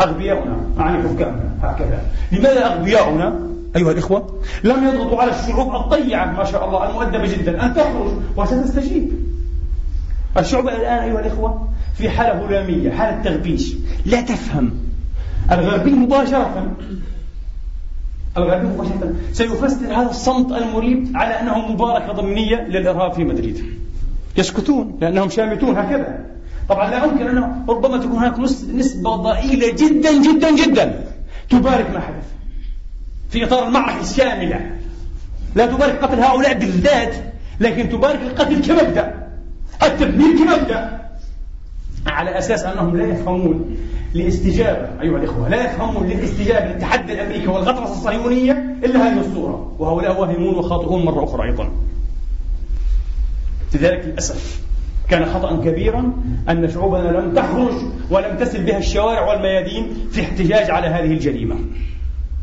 أغبياؤنا أعني حكامنا هكذا؟ لماذا أغبياؤنا أيها الإخوة لم يضغطوا على الشعوب الضيعة ما شاء الله المؤدبة جدا أن تخرج وستستجيب؟ الشعوب الآن أيها الإخوة في حالة هلامية حالة تغبيش. لا تفهم. الغربي مباشرة. الغربي مباشرة. سيفسر هذا الصمت المريب على أنه مباركة ضمنية للإرهاب في مدريد. يسكتون لأنهم شامتون هكذا. طبعا لا أنكر أنه ربما تكون هناك نسبة ضئيلة جدا جدا جدا. تبارك ما حدث. في إطار المعركة الشاملة. لا تبارك قتل هؤلاء بالذات لكن تبارك القتل كمبدأ. التدمير كمبدأ. على أساس أنهم لا يفهمون لاستجابة أيها الإخوة لا يفهمون للاستجابة للتحدي الأمريكي والغطرسة الصهيونية إلا هذه الصورة وهؤلاء واهمون وخاطئون مرة أخرى أيضا. لذلك للأسف كان خطأ كبيرا أن شعوبنا لم تخرج ولم تسل بها الشوارع والميادين في احتجاج على هذه الجريمة.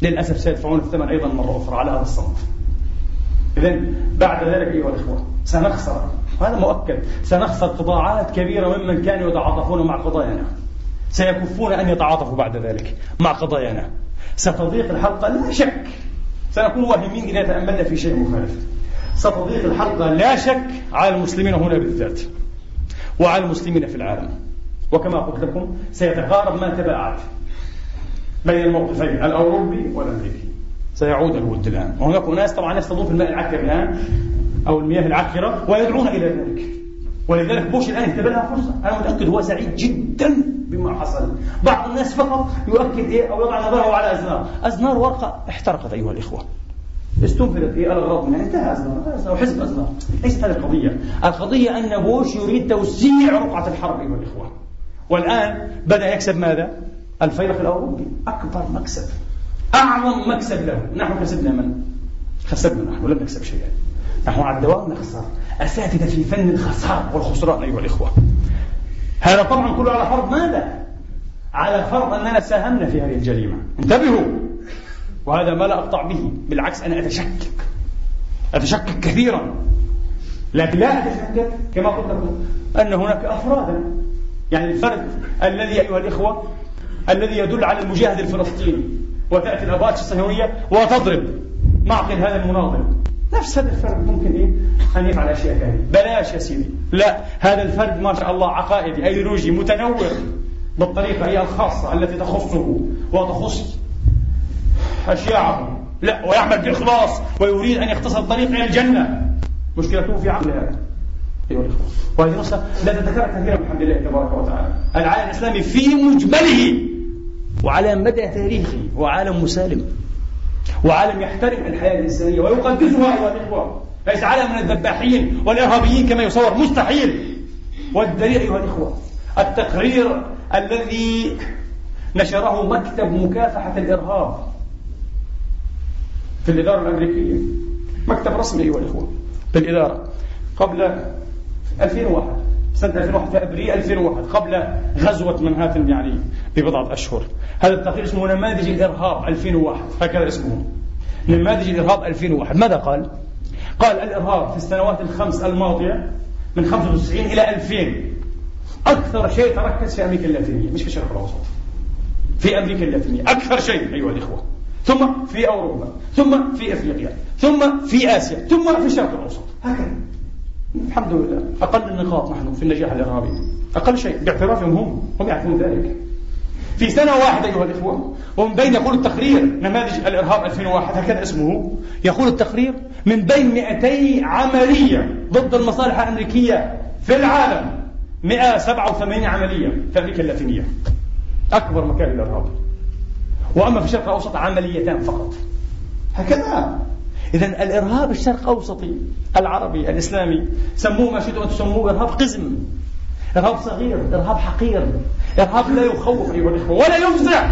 للأسف سيدفعون الثمن أيضا مرة أخرى على هذا الصمت. إذا بعد ذلك أيها الإخوة سنخسر هذا مؤكد. سنخسر قطاعات كبيرة ممن كانوا يتعاطفون مع قضايانا. سيكفون أن يتعاطفوا بعد ذلك مع قضايانا. ستضيق الحلقة لا شك. سنكون واهمين إذا تأملنا في شيء مخالف ستضيق الحلقة لا شك على المسلمين هنا بالذات وعلى المسلمين في العالم. وكما قلت لكم سيتقارب ما تباعد بين الموقفين الأوروبي والأمريكي. سيعود الود الآن. وهناك أناس طبعا يصطادون في الماء العكر الآن. أو المياه العكرة ويدعون إلى ذلك. ولذلك بوش الآن اهتبى لها فرصة. أنا متأكد هو سعيد جدا بما حصل. بعض الناس فقط يؤكد إيه أو يضع نظره على أزنار. أزنار ورقة احترقت أيها الإخوة. استنفذت في الأغراض منها. انتهى أزنار. حزب أزنار. ليست هذه القضية. القضية أن بوش يريد توسيع رقعة الحرب أيها الإخوة. والآن بدأ يكسب ماذا؟ الفيلق الأوروبي. أكبر مكسب. أعظم مكسب له. نحن كسبنا من؟ خسرنا نحن. لم نكسب شيئا. نحن على الدوام نخسر أساتذة في فن الخسارة والخسران أيها الإخوة. هذا طبعا كله على فرض ماذا؟ على فرض أننا ساهمنا في هذه الجريمة. انتبهوا. وهذا ما لا أقطع به. بالعكس أنا أتشكك. أتشكك كثيرا. لكن لا أتشكك كما قلت لكم أن هناك أفرادا. يعني الفرد الذي أيها الإخوة الذي يدل على المجاهد الفلسطيني وتأتي الأبوات الصهيونية وتضرب معقل هذا المناضل. نفس هذا الفرد ممكن إيه؟ أن يفعل أشياء ثانية. بلاش يا سيدي. لا هذا الفرد ما شاء الله عقائدي أيديولوجي متنوع بالطريقة هي الخاصة التي تخصه وتخص أشياعه. لا ويعمل بإخلاص ويريد أن يختصر الطريق إلى الجنة. مشكلته في عقله هذا. أيها الإخوة. وهذه نصة لا تتكرر كثيرا بحمد الله تبارك وتعالى. العالم الإسلامي في مجمله وعلى مدى تاريخه وعالم مسالم. وعالم يحترم الحياة الإنسانية ويقدسها أيها الإخوة. ليس عالم من الذباحين والإرهابيين كما يصور. مستحيل. والدليل أيها الإخوة التقرير الذي نشره مكتب مكافحة الإرهاب في الإدارة الأمريكية. مكتب رسمي أيها الإخوة في الإدارة قبل 2001 سنة 2001 في أبريل 2001 قبل غزوة منهاتن يعني ببضعة أشهر. هذا التقرير اسمه نماذج الإرهاب 2001 هكذا اسمه. نماذج الإرهاب 2001 ماذا قال؟ قال الإرهاب في السنوات الخمس الماضية من 95 إلى 2000 أكثر شيء تركز في أمريكا اللاتينية. مش في الشرق الأوسط. في أمريكا اللاتينية. أكثر شيء أيها الإخوة. ثم في أوروبا. ثم في أفريقيا. ثم في آسيا. ثم في الشرق الأوسط. هكذا. الحمد لله. أقل النقاط نحن في النجاح الإرهابي أقل شيء باعترافهم هم. هم يعرفون ذلك. في سنة واحدة أيها الإخوة ومن بين يقول التقرير نماذج الإرهاب 2001 هكذا اسمه يقول التقرير من بين 200 عملية ضد المصالح الأمريكية في العالم 187 عملية في أمريكا اللاتينية. أكبر مكان للإرهاب. وأما في الشرق الأوسط عمليتان فقط. هكذا. إذا الإرهاب الشرق أوسطي العربي الإسلامي سموه ما شئتم أن تسموه إرهاب قزم إرهاب صغير إرهاب حقير إرهاب لا يخوف أيها الإخوة ولا يفزع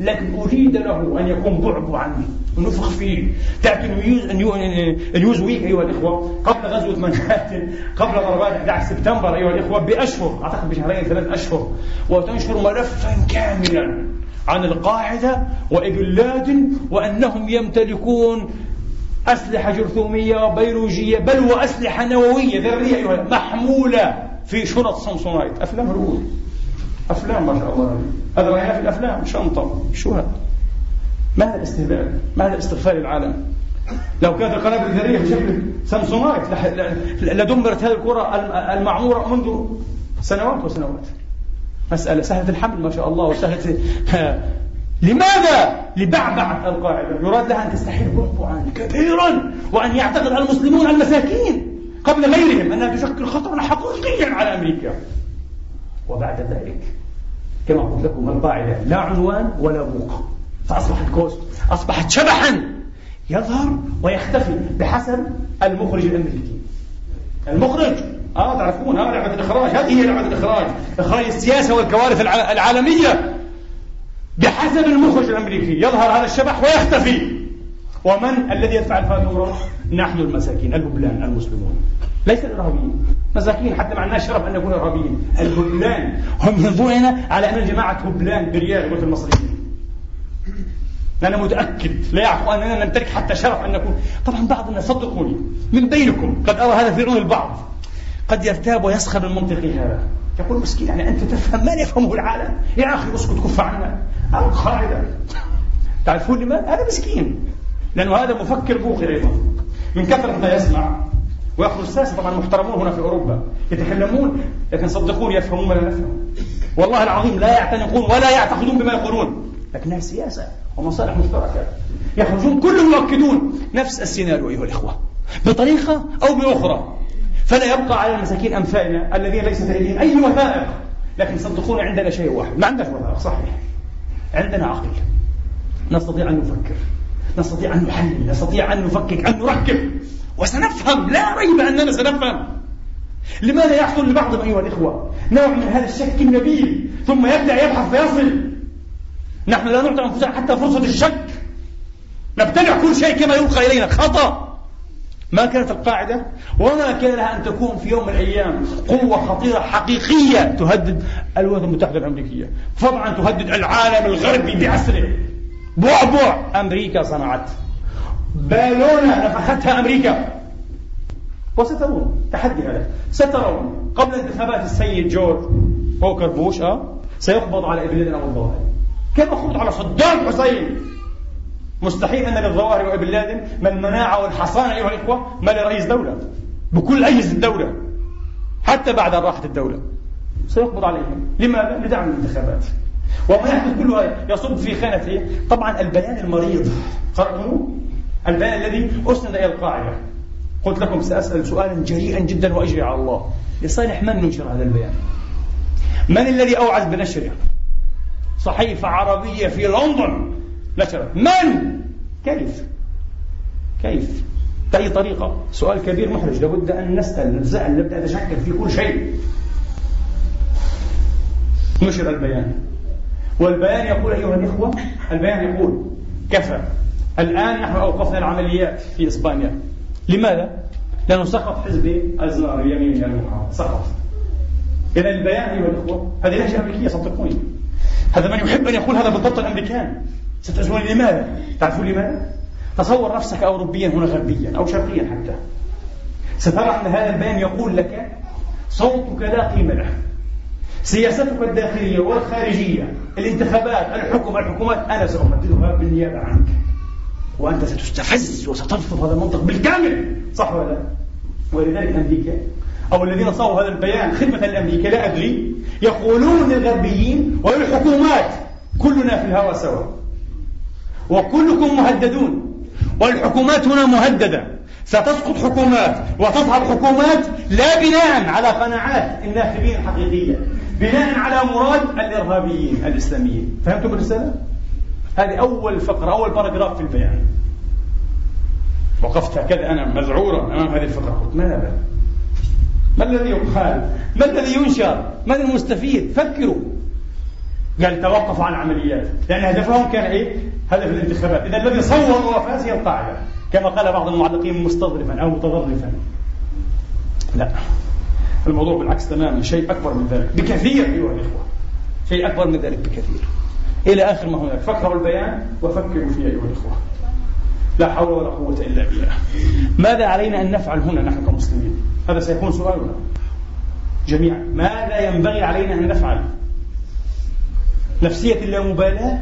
لكن أريد له أن يكون بعبعا نفخ فيه. تأتي نيوز ويك أيها الإخوة؟ قبل غزوة منهاتن قبل ضربات 11 سبتمبر أيها الإخوة بأشهر أعتقد بشهرين ثلاث أشهر وتنشر ملفا كاملا عن القاعدة وابن لادن وأنهم يمتلكون أسلحة جرثومية بيولوجية بل وأسلحة نووية ذرية محمولة في شنط Samsonite أفلام هوليوود. أفلام ما شاء الله. هذا رأينا في الأفلام. شنطة. شو هذا؟ ما هذا الاستهبال؟ ما هذا استغفال العالم؟ لو كانت القنابل الذرية بشكل Samsonite لدمرت هذه الكرة المعمورة منذ سنوات وسنوات. مسألة سهلة الحمل ما شاء الله وسهلة لماذا؟ لبعبعة القاعدة. يراد لها أن تستحيل بعبعا كبيرا وأن يعتقد المسلمون المساكين قبل غيرهم. أنها تشكل خطرا حقيقيا على أمريكا. وبعد ذلك كما قلت لكم القاعدة لا عنوان ولا بوق فأصبحت كوست أصبحت شبحا. يظهر ويختفي بحسب المخرج الأمريكي. المخرج. آه تعرفون آه لعبة الإخراج. هذه هي لعبة الإخراج. إخراج السياسة والكوارث العالمية. بحسب المخرج الأمريكي. يظهر هذا الشبح ويختفي. ومن الذي يدفع الفاتورة؟ نحن المساكين الهبلان المسلمون. ليس الإرهابيين. مساكين حتى ما عندناش شرف أن نكون إرهابيين. الهبلان هم ينظرون على أن الجماعة هبلان بريال قلت المصريين أنا متأكد لا يعرف أننا نمتلك حتى شرف أن نكون. طبعا بعض الناس صدقوني من بينكم قد أرى هذا في عيون البعض. قد يرتاب ويسخر من منطقي هذا. يقول مسكين يعني أنت تفهم ما يفهمه العالم؟ يا أخي اسكت كف عنا. القاعدة تعرفون لماذا؟ هذا مسكين. لأنه هذا مفكر بوخر أيضا. من كثرة ما يسمع. ويأخذ الساسة طبعا محترمون هنا في أوروبا. يتكلمون لكن صدقوني يفهمون ما لا نفهم والله العظيم لا يعتنقون ولا يعتقدون بما يقولون. لكنها سياسة ومصالح مشتركة. يخرجون كلهم يؤكدون نفس السيناريو أيها الإخوة. بطريقة أو بأخرى. فلا يبقى على المساكين أمثالنا الذين ليس لديهم أي وثائق. لكن صدقونا عندنا شيء واحد. ما عندك وثائق صحيح. عندنا عقل. نستطيع أن نفكر. نستطيع أن نحلل. نستطيع أن نفكك. أن نركب. وسنفهم. لا ريب أننا سنفهم. لماذا يحصل لبعضهم أيها الإخوة؟ نوع من هذا الشك النبيل. ثم يبدأ يبحث فيصل. نحن لا نعطي أنفسنا حتى فرصة الشك. نبتلع كل شيء كما يلقى إلينا. خطأ. ما كانت القاعدة؟ وما كان لها أن تكون في يوم من الأيام قوة خطيرة حقيقية تهدد الولايات المتحدة الأمريكية. طبعا تهدد العالم الغربي بعسره بعبع أمريكا صنعت. بالونة نفختها أمريكا. وسترون. تحدي هذا. سترون. قبل انتخابات السيد جورج بوكر بوش أه سيقبض على ابن أبو الظواهر كما خبط على صدام حسين؟ مستحيل أن للظواهر وابن لادن من المناعة والحصانة أيها الإخوة ما لرئيس دولة بكل أجهزة الدولة حتى بعد أن راحت الدولة. سيقبض عليهم. لماذا؟ لدعم الانتخابات. وما يحدث كله يصب في خانة طبعا البيان المريض. قرأتموه؟ البيان الذي أسند إلى القاعدة. قلت لكم سأسأل سؤالا جريئا جدا وأجري على الله. لصالح من ننشر هذا البيان؟ من الذي أوعز بنشره؟ صحيفة عربية في لندن. نشرت من؟ كيف؟ كيف؟ بأي طريقة؟ سؤال كبير محرج. لابد أن نسأل نتساءل نبدأ نتشكل في كل شيء. نشر البيان. والبيان يقول أيها الإخوة البيان يقول كفى. الآن نحن أوقفنا العمليات في إسبانيا. لماذا؟ لأنه سقط حزب أزنار اليمين المحافظ سقط. إذا البيان أيها الأخوة هذه لهجة أمريكية صدقوني. هذا من يحب أن يقول هذا بالضبط الأمريكان. ستسألون لماذا؟ تعرفون لماذا؟ تصور نفسك أوروبيا هنا غربيا أو شرقيا حتى سترى أن هذا البيان يقول لك صوتك لا قيمة له سياستك الداخلية والخارجية الانتخابات الحكم الحكومات أنا سأمددها بالنيابة عنك وأنت ستستفز وسترفض هذا المنطق بالكامل صح ولا لا؟ ولذلك أمريكا أو الذين صاروا هذا البيان خدمة لأمريكا لا أدري يقولون للغربيين وللحكومات كلنا في الهوى سوا وكلكم مهددون والحكومات هنا مهددة ستسقط حكومات وتظهر حكومات لا بناء على قناعات الناخبين الحقيقية بناء على مراد الإرهابيين الإسلاميين فهمتم الرسالة؟ هذه أول فقرة أول باراجراف في البيان وقفت هكذا أنا مذعورا أمام هذه الفقرة قلت ماذا؟ ما الذي يقال؟ ما الذي ينشر؟ من المستفيد؟ فكروا قال توقفوا عن العمليات لأن هدفهم كان إيه؟ هدف الانتخابات. إذا الذي صور وفاز هي القاعدة. كما قال بعض المعلقين مستظرفا أو متظرفا. لا. الموضوع بالعكس تماما. شيء أكبر من ذلك. بكثير أيها الإخوة. شيء أكبر من ذلك بكثير. إلى آخر ما هناك. فكروا البيان وفكروا فيه أيها الإخوة. لا حول ولا قوة إلا بالله. ماذا علينا أن نفعل هنا نحن كمسلمين؟ هذا سيكون سؤالنا. جميعا. ماذا ينبغي علينا أن نفعل؟ نفسية اللامبالاة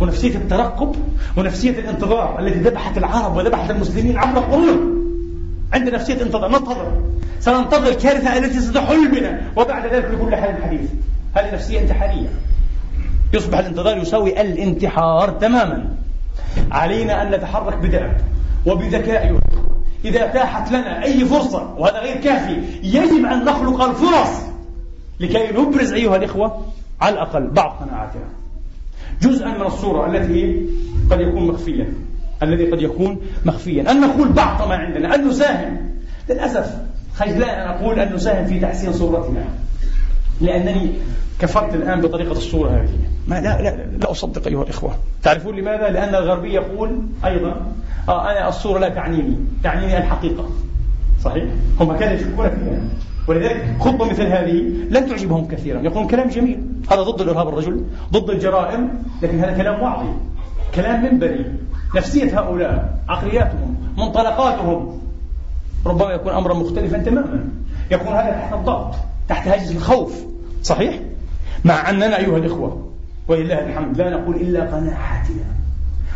ونفسية الترقب ونفسية الانتظار التي ذبحت العرب وذبحت المسلمين عبر القرون عند نفسية انتظار ننتظر. سننتظر الكارثة التي ستحل بنا وبعد ذلك نقول حال الحديث. هذه نفسية انتحارية. يصبح الانتظار يساوي الانتحار تماما. علينا أن نتحرك بدأب وبذكاء إذا أتاحت لنا أي فرصة وهذا غير كافي يجب أن نخلق الفرص لكي نبرز أيها الإخوة على الأقل بعض قناعاتنا جزءا من الصورة التي قد يكون مخفيا الذي قد يكون مخفيا. أن نقول بعض ما عندنا أن نساهم للأسف خجلان أن أقول أن نساهم في تحسين صورتنا. لأنني كفرت الآن بطريقة الصورة هذه. ما لا, لا, لا أصدق أيها الإخوة. تعرفون لماذا؟ لأن الغربي يقول أيضا آه أنا الصورة لا تعنيني. تعنيني الحقيقة. صحيح؟ هم هكذا يشكون فيها. ولذلك خطبة مثل هذه لن تعجبهم كثيرا. يقولون كلام جميل. هذا ضد الإرهاب الرجل ضد الجرائم لكن هذا كلام واعظ كلام منبري. نفسية هؤلاء عقلياتهم منطلقاتهم. ربما يكون أمرا مختلفا تماما. يكون هذا تحت الضغط تحت هاجس الخوف. صحيح؟ مع أننا أيها الإخوة ولله الحمد لا نقول إلا قناعاتنا.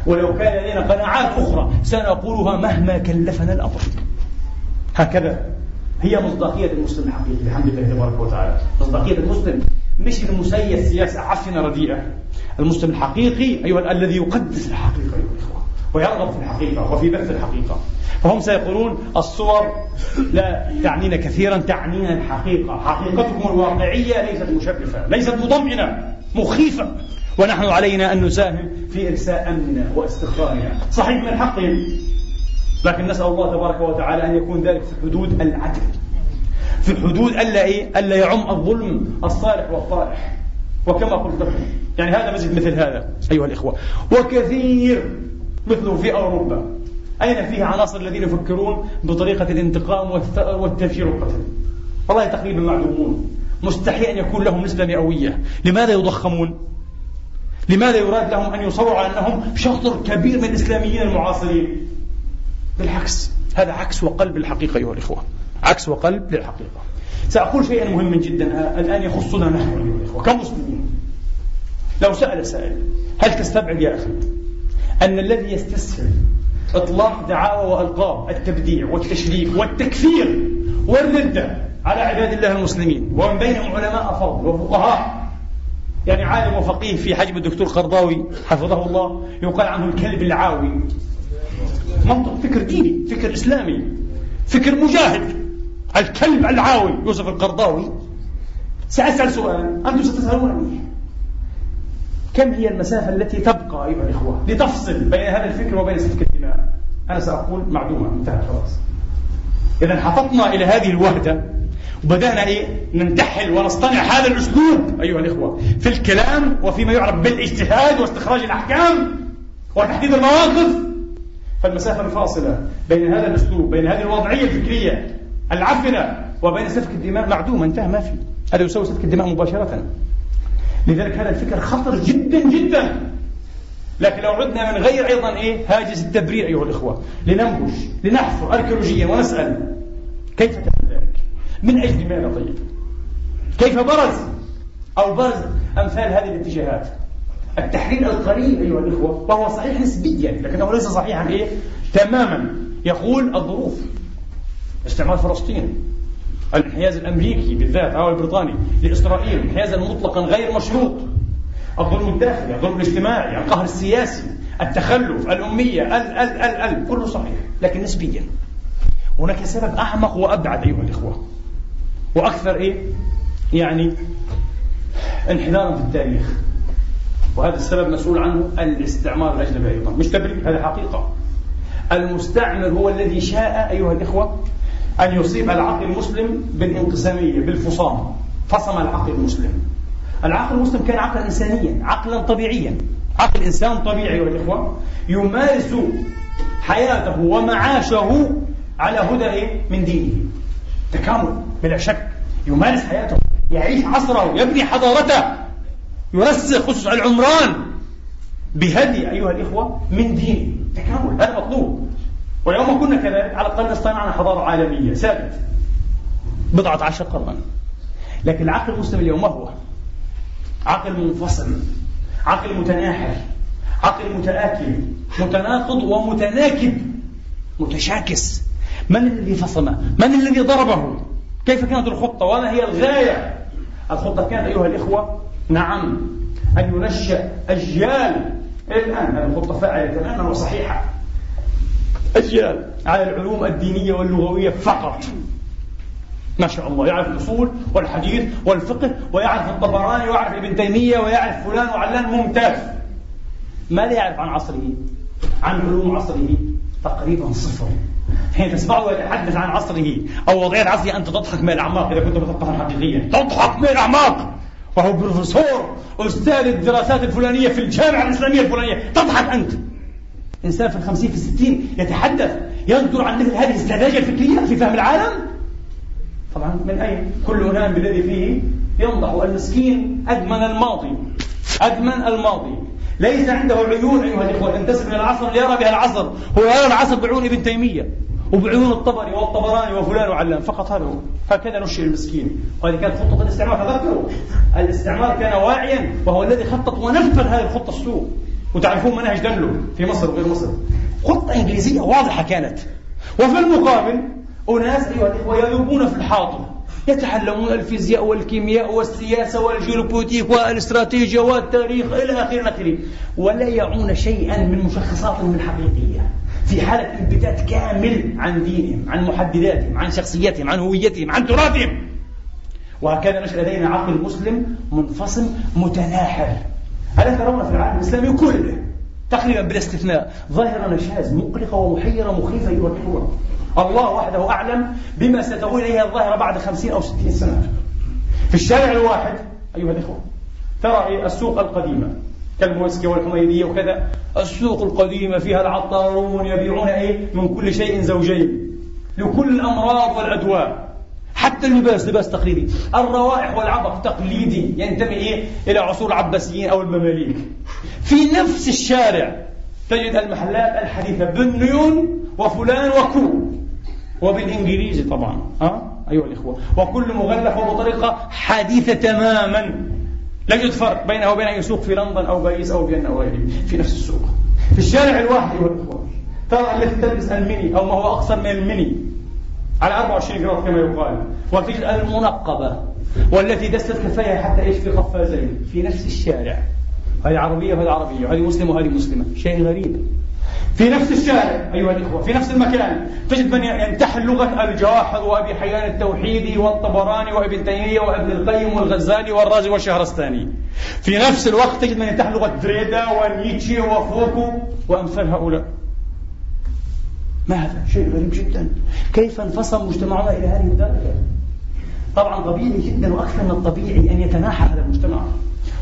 ولو كان لدينا قناعات أخرى سنقولها مهما كلفنا الأمر. هكذا. هي مصداقية المسلم الحقيقي بحمد الله تبارك وتعالى. مصداقية المسلم مش المسيس سياسة عفنة رديئة. المسلم الحقيقي أيها الذي يقدس الحقيقة أيها الإخوة ويرغب في الحقيقة وفي بث الحقيقة. فهم سيقولون الصور لا تعنينا كثيرا تعنينا الحقيقة. حقيقتكم الواقعية ليست مشرفة ليست مطمئنة مخيفة. ونحن علينا أن نساهم في إرساء أمننا واستقرارنا صحيح من حقهم. لكن نسأل الله تبارك وتعالى أن يكون ذلك في حدود العدل. في حدود ألا إيه؟ ألا يعم الظلم الصالح والطالح وكما قلت لكم. يعني هذا مسجد مثل هذا أيها الإخوة. وكثير مثله في أوروبا. أين فيه عناصر الذين يفكرون بطريقة الانتقام والتفجير والقتل؟ والله تقريبا معدومون مستحيل أن يكون لهم نسبة مئوية. لماذا يضخمون؟ لماذا يراد لهم أن يصوروا على أنهم شطر كبير من الإسلاميين المعاصرين؟ بالعكس هذا عكس وقلب الحقيقة أيها الإخوة عكس وقلب للحقيقة. سأقول شيئا مهما جدا الآن يخصنا نحن أيها الإخوة كمسلمين. لو سأل سائل هل تستبعد يا أخي أن الذي يستسهل إطلاق دعاوى وألقاب التبديع والتشريك والتكفير والردة على عباد الله المسلمين ومن بينهم علماء فضل وفقهاء يعني عالم وفقيه في حجم الدكتور قرضاوي حفظه الله يقال عنه الكلب العاوي. منطق فكر ديني فكر إسلامي فكر مجاهد. الكلب العاوي يوسف القرضاوي. سأسأل سؤال أنتم ستسألونني كم هي المسافة التي تبقى أيها الإخوة لتفصل بين هذا الفكر وبين سفك الدماء؟ أنا سأقول معدومة انتهت خلاص. إذا حطتنا إلى هذه الوهدة وبدأنا إيه؟ ننتحل ونصطنع هذا الأسلوب أيها الإخوة في الكلام وفيما يعرف بالاجتهاد واستخراج الأحكام وتحديد المواقف. فالمسافة الفاصلة بين هذا الأسلوب بين هذه الوضعية الفكرية العفنة وبين سفك الدماء معدومة انتهى ما في. هذا يساوي سفك الدماء مباشرة. لذلك هذا الفكر خطر جدا جدا. لكن لو عدنا من غير أيضا إيه؟ هاجس التبرير أيها الإخوة. لننبش لنحفر اركيولوجيا ونسأل. كيف تم ذلك؟ من أجل ماذا طيب؟ كيف برز أو برز أمثال هذه الاتجاهات؟ التحرير القريب أيها الإخوة وهو صحيح نسبيا لكنه ليس صحيحا إيه؟ تماما. يقول الظروف. استعمار فلسطين الانحياز الأمريكي بالذات أو البريطاني لإسرائيل انحيازا مطلقا غير مشروط. الظلم الداخلي الظلم الاجتماعي القهر السياسي التخلف الأمية ال ال ال ال كله صحيح لكن نسبيا. هناك سبب أعمق وأبعد أيها الإخوة. وأكثر إيه؟ يعني انحدارا في التاريخ. وهذا السبب مسؤول عنه الاستعمار الاجنبي أيضا. مش تبرير هذا حقيقة. المستعمر هو الذي شاء أيها الإخوة أن يصيب العقل المسلم بالانقسامية بالفصام. فصم العقل المسلم. العقل المسلم كان عقلا انسانيا عقلا طبيعيا. عقل إنسان طبيعي أيها الإخوة يمارس حياته ومعاشه على هدى إيه؟ من دينه. تكامل بلا شك. يمارس حياته يعيش عصره يبني حضارته. يرسخ أسس العمران بهدي أيها الإخوة من دينه تكامل هذا مطلوب ويوم كنا كذلك على الأقل استطعنا حضارة عالمية ثابت بضعة عشر قرنا لكن العقل المسلم اليوم ما هو؟ عقل منفصل عقل متناحر عقل متآكل متناقض ومتناكب متشاكس من الذي فصمه؟ من الذي ضربه؟ كيف كانت الخطة؟ وما هي الغاية؟ الخطة كانت أيها الإخوة نعم. أن ينشأ أجيال. الآن؟ هذه الخطة فاعلة تماما وصحيحة أجيال. على العلوم الدينية واللغوية فقط. ما شاء الله. يعرف الأصول والحديث والفقه ويعرف الطبراني ويعرف ابن تيمية ويعرف فلان وعلان ممتاز. ماذا يعرف عن عصره؟ عن علوم عصره؟ تقريبا صفر. حين تسمعه يتحدث عن عصره أو وضعية عصره أنت تضحك من الأعماق. إذا كنت مثقفا حقيقيا. تضحك من الأعماق. وهو بروفيسور أستاذ الدراسات الفلانية في الجامعة الإسلامية الفلانية. تضحك أنت. إنسان في الخمسين في الستين يتحدث يصدر عن مثل هذه السذاجة الفكرية في فهم العالم. طبعا من أين؟ كل أنام بالذي فيه ينضح المسكين أدمن الماضي. أدمن الماضي. ليس عنده عيون أيها الإخوة تنتسب من العصر ليرى بها العصر. هو يرى العصر بعيون ابن تيمية. وبعيون الطبري والطبراني وفلان وعلان. فقط هذا هو. هكذا نشئ المسكين. وهذه كانت خطة الاستعمار. تذكروا الاستعمار كان واعيا وهو الذي خطط ونفذ هذه الخطة السوء. وتعرفون منهج دلو في مصر وغير مصر. خطة إنجليزية واضحة كانت. وفي المقابل أناس أيها الإخوة يذوبون في الحاضر يتعلمون الفيزياء والكيمياء والسياسة والجيوبوليتيك والاستراتيجية والتاريخ إلى آخره آخره ولا يعون شيئا من مشخصاتهم الحقيقية. في حالة انبتات كامل عن دينهم عن محدداتهم عن شخصيتهم عن هويتهم عن تراثهم. وهكذا نشأ لدينا عقل مسلم منفصل متناحر. ألا ترون في العالم الإسلامي كله تقريبا بلا استثناء ظاهرة نشاز مقلقة ومحيرة مخيفة أيها الإخوة الله وحده أعلم بما ستؤول إليها الظاهرة بعد خمسين أو ستين سنة. في الشارع الواحد أيها الإخوة ترى السوق القديمة. كالموسكي والحميدية وكذا. السوق القديمة فيها العطارون يبيعون إيه؟ من كل شيء زوجين. لكل الأمراض والأدواء حتى اللباس لباس تقليدي. الروائح والعبق تقليدي. ينتمي إيه؟ إلى عصور العباسيين أو المماليك. في نفس الشارع تجد المحلات الحديثة بالنيون وفلان و Co. وبالإنجليزي طبعا. ها؟ أيها الإخوة. وكل مغلف وبطريقة حديثة تماما. لا يوجد فرق بينه وبين أن يسوق في لندن أو باريس أو فيينا أو غيره في نفس السوق. في الشارع الواحد أيها الإخوة ترى التي تلبس الميني أو ما هو أقصر من الميني على 24 جرام كما يقال وتجد المنقبة والتي دست كفيها حتى إيش في قفازين في نفس الشارع. هذه عربية وهذه عربية وهذه مسلمة وهذه مسلمة. شيء غريب. في نفس الشارع أيها الإخوة في نفس المكان. تجد من يمتحن لغة الجاحظ وأبي حيان التوحيدي والطبراني وابن تيمية وابن القيم والغزالي والرازي والشهرستاني. في نفس الوقت تجد من يمتحن لغة دريدا ونيتشه وفوكو وأمثال هؤلاء. ما هذا شيء غريب جدا. كيف انفصل مجتمعنا إلى هذه الدرجة؟ طبعا طبيعي جدا وأكثر من الطبيعي أن يتناحى هذا المجتمع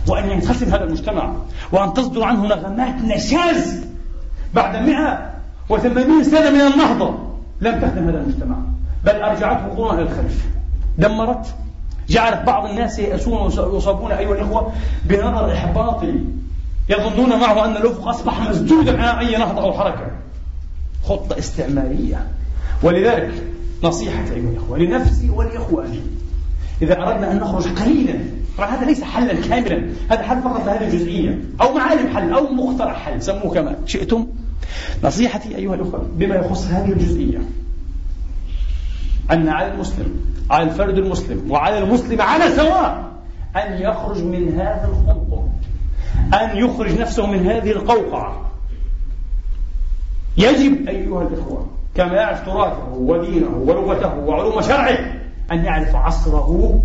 وأن ينقسم هذا المجتمع وأن تصدر عنه نغمات نشاز بعد 180 سنة من النهضة لم تخدم هذا المجتمع بل أرجعته قرونا إلى الخلف دمرت جعلت بعض الناس يأسون ويصابون أيها الإخوة بنظر إحباطي يظنون معه أن الأفق أصبح مسدودا عن أي نهضة أو حركة. خطة استعمارية. ولذلك نصيحة أيها الإخوة لنفسي ولإخواني إذا أردنا أن نخرج قليلا طبعا هذا ليس حلا كاملا هذا حل فقط لهذه الجزئية أو معالم حل أو مقترح حل سموه كما شئتم. نصيحتي أيها الأخوة بما يخص هذه الجزئية أن على المسلم على الفرد المسلم وعلى المسلم على سواء أن يخرج من هذا الخنطر أن يخرج نفسه من هذه القوقعة يجب أيها الإخوة كما يعرف تراثه ودينه ولغته وعلوم شرعه أن يعرف عصره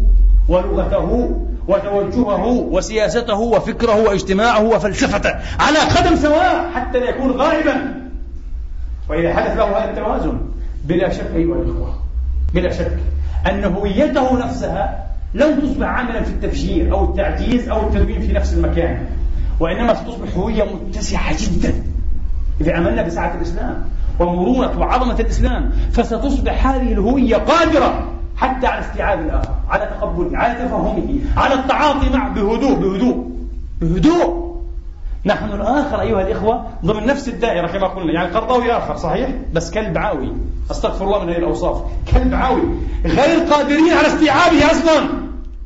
ولغته وتوجهه وسياسته وفكره واجتماعه وفلسفته على قدم سواء حتى لا يكون غائبا. وإذا حدث له هذا التوازن بلا شك أيها الإخوة بلا شك أن هويته نفسها لن تصبح عملا في التفجير أو التعجيز أو التدوين في نفس المكان وإنما ستصبح هوية متسعة جدا. إذا عملنا بسعة الإسلام ومرونة وعظمة الإسلام فستصبح هذه الهوية قادرة حتى على استيعاب الآخر على تقبله على تفهمه على التعاطي معه بهدوء بهدوء بهدوء. نحن الآخر أيها الإخوة ضمن نفس الدائرة كما قلنا يعني قرضاوي آخر صحيح؟ بس كلب عاوي أستغفر الله من هذه الأوصاف. كلب عاوي غير قادرين على استيعابه أصلا.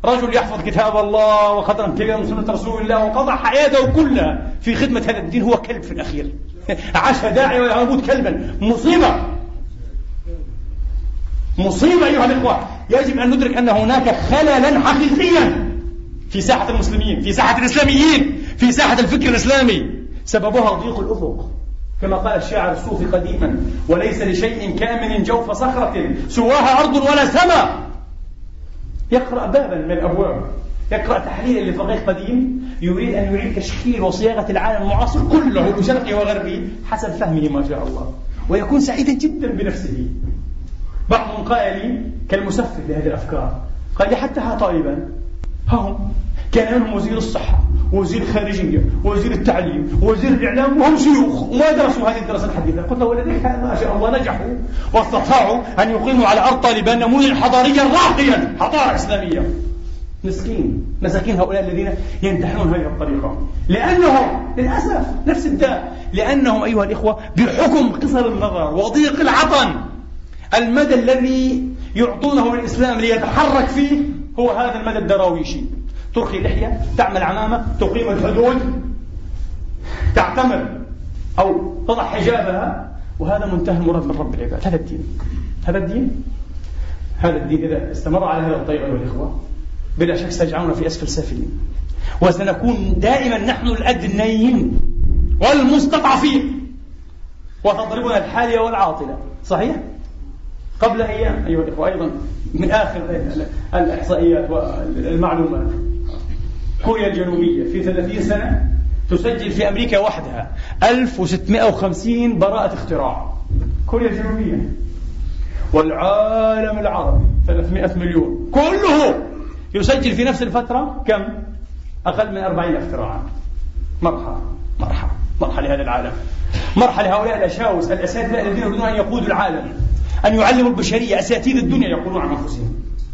رجل يحفظ كتاب الله وقدرا كبيرا من سنة رسول الله وقضى حياته كلها في خدمة هذا الدين هو كلب في الأخير. عاش داعي ويموت كلبا. مصيبة. مصيبة أيها الإخوة. يجب أن ندرك أن هناك خللا حقيقيا في ساحة المسلمين في ساحة الإسلاميين في ساحة الفكر الإسلامي. سببها ضيق الأفق كما قال الشاعر الصوفي قديما وليس لشيء كامن جوف صخرة سواها أرض ولا سماء يقرأ بابا من الأبواب. يقرأ تحليلا لفقيه قديم يريد أن يعيد تشكيل وصياغة العالم المعاصر كله بشرقه وغربه حسب فهمه ما شاء الله ويكون سعيدا جدا بنفسه. بعضهم قال لي كالمسفر لهذه الأفكار. قال لي حتى ها طالبا. ها هم. كان منهم وزير الصحة وزير الخارجية وزير التعليم وزير الإعلام وهم شيوخ. وما درسوا هذه الدراسة الحديثة. قلت له ولديك ما شاء الله نجحوا واستطاعوا أن يقيموا على أرض طالبان نموذجا حضاريا راقيا حضارة إسلامية. مسكين. مساكين هؤلاء الذين ينتحلون هذه الطريقة. لأنهم للأسف نفس الداء. لأنهم أيها الإخوة بحكم قصر النظر وضيق العطن المدى الذي يعطونه الإسلام ليتحرك فيه هو هذا المدى الدراويشي. ترخي لحية تعمل عمامة تقيم الحدود تعتمر أو تضع حجابها وهذا منتهى المراد من رب العباد. هذا الدين. هذا الدين؟ هذا الدين إذا استمر على هذا الطريق أيها الإخوة بلا شك سيجعلنا في أسفل سافلين. وسنكون دائما نحن الأدنيين والمستضعفين وتضربنا الحالية والعاطلة. صحيح؟ قبل أيام أيها الإخوة أيضا من آخر الإحصائيات والمعلومات. كوريا الجنوبية في 30 سنة تسجل في أمريكا وحدها 1650 براءة اختراع. كوريا الجنوبية والعالم العربي 300 مليون. كله يسجل في نفس الفترة كم؟ أقل من 40 اختراعا. مرحلة مرحلة مرحلة لهذا العالم. مرحلة لهؤلاء الأشاوس الأساتذة الذين يريدون أن يقودوا العالم. أن يعلموا البشرية أساتذة الدنيا يقولون عن أنفسهم.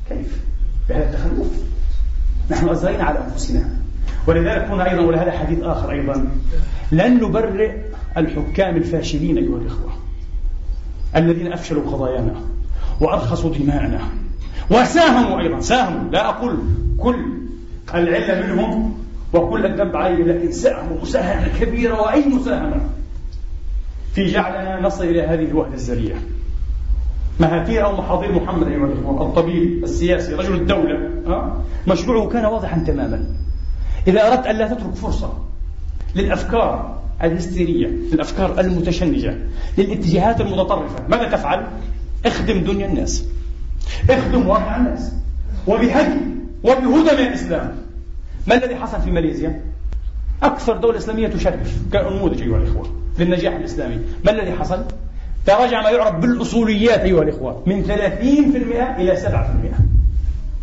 كيف؟ بهذا التخلف. نحن أزرينا على أنفسنا. ولذلك هنا أيضا ولهذا حديث آخر أيضا. لن نبرئ الحكام الفاشلين أيها الإخوة الذين أفشلوا قضايانا وأرخصوا دماءنا. وساهموا أيضا ساهموا. لا أقول كل العلة منهم وكل الذنب عليهم لكن ساهموا مساهمة كبيرة وأي مساهمة؟ في جعلنا نصل إلى هذه الوهلة الزرية مهاتير أو محاضير محمد أيها الإخوة الطبيب السياسي رجل الدولة. مشروعه كان واضحا تماما. إذا أردت أن لا تترك فرصة للأفكار الهستيرية للأفكار المتشنجة للاتجاهات المتطرفة ماذا تفعل؟ اخدم دنيا الناس. اخدم واقع الناس. وبهدي وبهدى من الإسلام. ما الذي حصل في ماليزيا؟ أكثر دولة إسلامية تشرف كنموذج أيها الإخوة للنجاح الإسلامي. ما الذي حصل؟ تراجع ما يعرف بالأصوليات أيها الإخوة. من 30% إلى 7%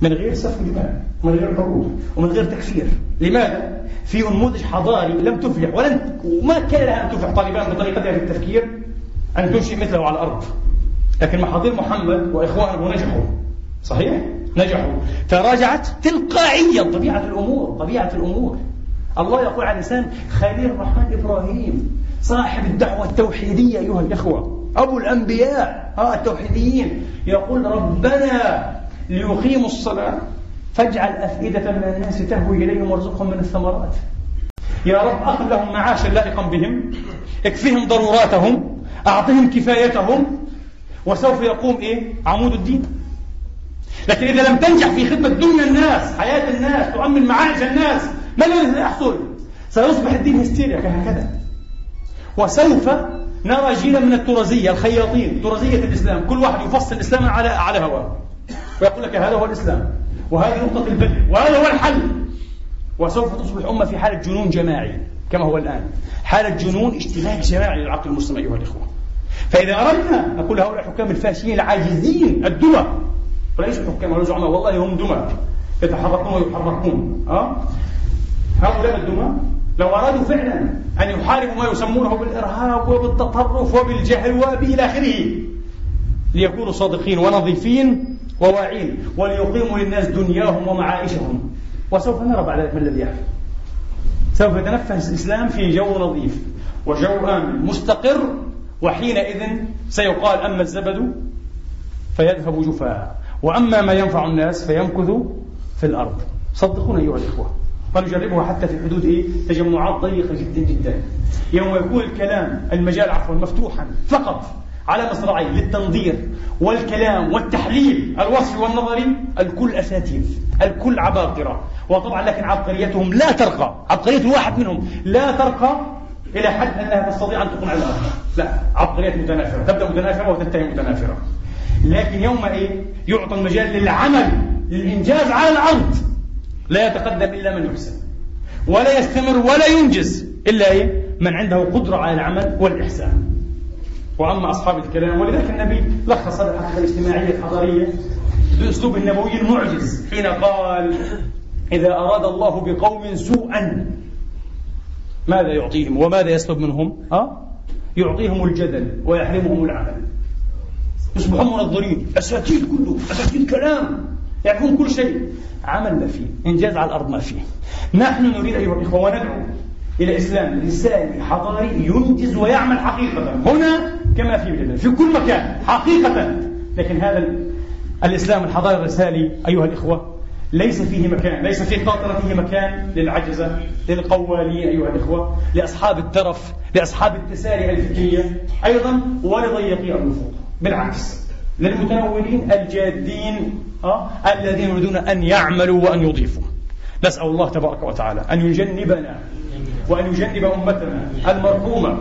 من غير سفك دماء ومن غير حروب ومن غير تكفير. لماذا؟ في نموذج حضاري لم تفلح ولن وما كان لها أن تفلح طالبان بطريقتها في التفكير أن تنشئ مثله على الأرض. لكن محاضير محمد وإخوانه نجحوا. صحيح؟ نجحوا. تراجعت تلقائيا. طبيعة الأمور طبيعة الأمور. الله يقول عن الإنسان خليل الرحمن إبراهيم صاحب الدعوة التوحيدية أيها الإخوة. أبو الأنبياء التوحيديين يقول ربنا ليقيموا الصلاة فاجعل أفئدة من الناس تهوي إليهم وارزقهم من الثمرات يا رب أخذ لهم معاشا لائقا بهم اكفهم ضروراتهم أعطهم كفايتهم وسوف يقوم إيه؟ عمود الدين لكن إذا لم تنجح في خدمة دنيا الناس حياة الناس تؤمن معايش الناس ما الذي سيحصل؟ سيصبح الدين هستيريا كهكذا وسوف نرى جيلا من الترزية الخياطين ترزية الإسلام. كل واحد يفصل الإسلام على على هواه. ويقول لك هذا هو الإسلام وهذه نقطة البدء وهذا هو الحل. وسوف تصبح أمة في حالة جنون جماعي كما هو الآن. حالة جنون اشتباك جماعي للعقل المسلم أيها الإخوة. فإذا أردنا نقول هؤلاء الحكام الفاشيين العاجزين الدمى وليسوا حكام ولا زعماء والله هم دمى يتحركون ويحركون. أه؟ هؤلاء الدمى لو أرادوا فعلا أن يحاربوا ما يسمونه بالإرهاب وبالتطرف وبالجهل وبإلى آخره ليكونوا صادقين ونظيفين وواعين وليقيموا للناس دنياهم ومعائشهم وسوف نرى بعد ذلك ما الذي يحدث. سوف يتنفس الإسلام في جو نظيف وجو آمن مستقر وحينئذ سيقال أما الزبد فيذهب جفاء وأما ما ينفع الناس فيمكث في الأرض. صدقونا أيها الإخوة. فنجربها حتى في حدود إيه؟ تجمعات ضيقة جدا جدا. يوم يكون الكلام المجال عفوا مفتوحا فقط على مصراعيه للتنظير والكلام والتحليل الوصفي والنظري الكل أساتيذ الكل عباقرة وطبعا لكن عبقريتهم لا ترقى. عبقرية الواحد منهم لا ترقى إلى حد أنها تستطيع تكون على الأرض. لا عبقريات متنافرة. تبدأ متنافرة وتنتهي متنافرة. لكن يوم إيه؟ يعطى المجال للعمل للإنجاز على الأرض. لا يتقدم إلا من يحسن ولا يستمر ولا ينجز إلا إيه؟ من عنده قدرة على العمل والإحسان. وأما أصحاب الكلام ولذلك النبي لخص الحركة الاجتماعية الحضارية بأسلوب النبوي المعجز حين قال إذا أراد الله بقوم سوءا ماذا يعطيهم؟ وماذا يسلب منهم؟ أه؟ يعطيهم الجدل ويحرمهم العمل. يصبحون منظرين أساتيد كله أساتيد كلام. يعرفون كل شيء عمل ما فيه إنجاز على الأرض ما فيه. نحن نريد أيها الإخوة وندعو إلى إسلام رسالي حضاري ينجز ويعمل حقيقة. هنا كما في بلدنا في كل مكان حقيقة. لكن هذا الإسلام الحضاري الرسالي أيها الإخوة ليس فيه مكان ليس في قاطرته مكان للعجزة للقوالين أيها الإخوة لأصحاب الترف لأصحاب التساري الفكرية. أيضا ولضيقي النفوذ بالعكس للمتنورين الجادين أه؟ الذين يريدون أن يعملوا وأن يضيفوا. نسأل الله تبارك وتعالى أن يجنبنا وأن يجنب أمتنا المرحومة.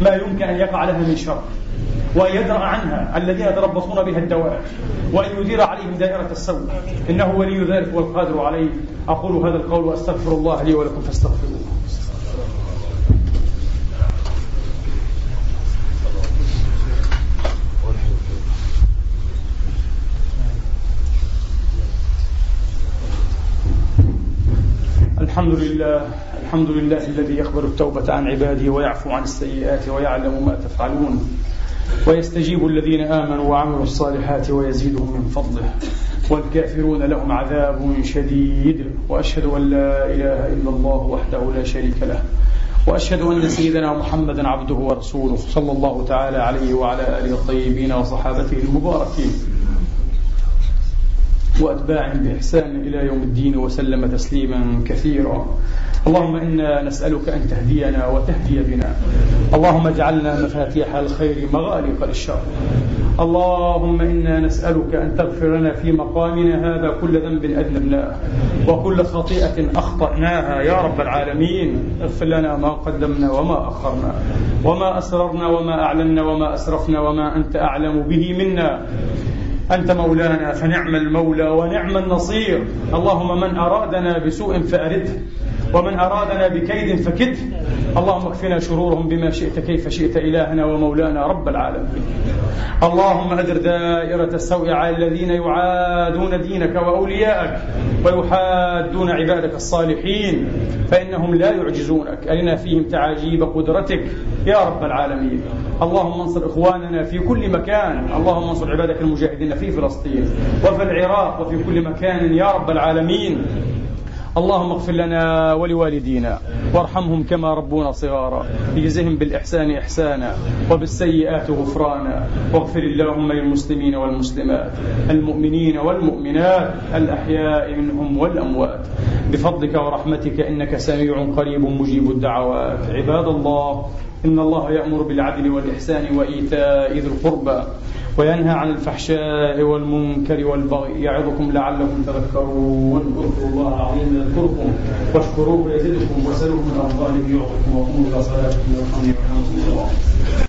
ما يمكن أن يقع لها من شر. وأن يدرأ عنها الذين يتربصون بها الدوائر وأن يدير عليهم دائرة السوء. إنه ولي ذلك والقادر عليه. أقول هذا القول وأستغفر الله لي ولكم فاستغفروه. الحمد لله الحمد لله الذي يقبل التوبة عن عباده ويعفو عن السيئات ويعلم ما تفعلون. ويستجيب الذين آمنوا وعملوا الصالحات ويزيدهم من فضله. والكافرون لهم عذاب شديد. وأشهد أن لا إله إلا الله وحده لا شريك له. وأشهد أن سيدنا محمدا عبده ورسوله صلى الله تعالى عليه وعلى آله الطيبين وصحابته المباركين. وأتباعهم بإحسان إلى يوم الدين وسلم تسليما كثيرا. اللهم إنا نسألك أن تهدينا وتهدي بنا. اللهم اجعلنا مفاتيح الخير مغالق للشر. اللهم إنا نسألك أن تغفر لنا في مقامنا هذا كل ذنب أذنبناه وكل خطيئة أخطأناها يا رب العالمين. اغفر لنا ما قدمنا وما أخرنا وما أسررنا وما أعلنا وما أسرفنا وما أنت أعلم به منا. أنت مولانا فنعم المولى ونعم النصير. اللهم من أرادنا بسوء فأرده. ومن أرادنا بكيد فكده اللهم اكفنا شرورهم بما شئت كيف شئت إلهنا ومولانا رب العالمين. اللهم أدر دائرة السوء على الذين يعادون دينك وأولياءك ويحادون عبادك الصالحين فإنهم لا يعجزونك. أرنا فيهم تعاجيب قدرتك يا رب العالمين. اللهم انصر إخواننا في كل مكان. اللهم انصر عبادك المجاهدين في فلسطين وفي العراق وفي كل مكان يا رب العالمين. اللهم اغفر لنا ولوالدينا وارحمهم كما ربونا صغارا. اجزهم بالإحسان إحسانا وبالسيئات غفرانا. واغفر اللهم للمسلمين والمسلمات المؤمنين والمؤمنات الأحياء منهم والأموات. بفضلك ورحمتك إنك سميع قريب مجيب الدعوات. عباد الله إن الله يأمر بالعدل والإحسان وإيتاء ذي القربى. وينهى عن الفحشاء والمنكر والبغي. يعظكم لعلكم تذكرون. اذكروا الله العظيم يذكركم واشكروه يزدكم وسلوه من أفضاله يعطكم وقوموا إلى صلاتكم. والحمد لله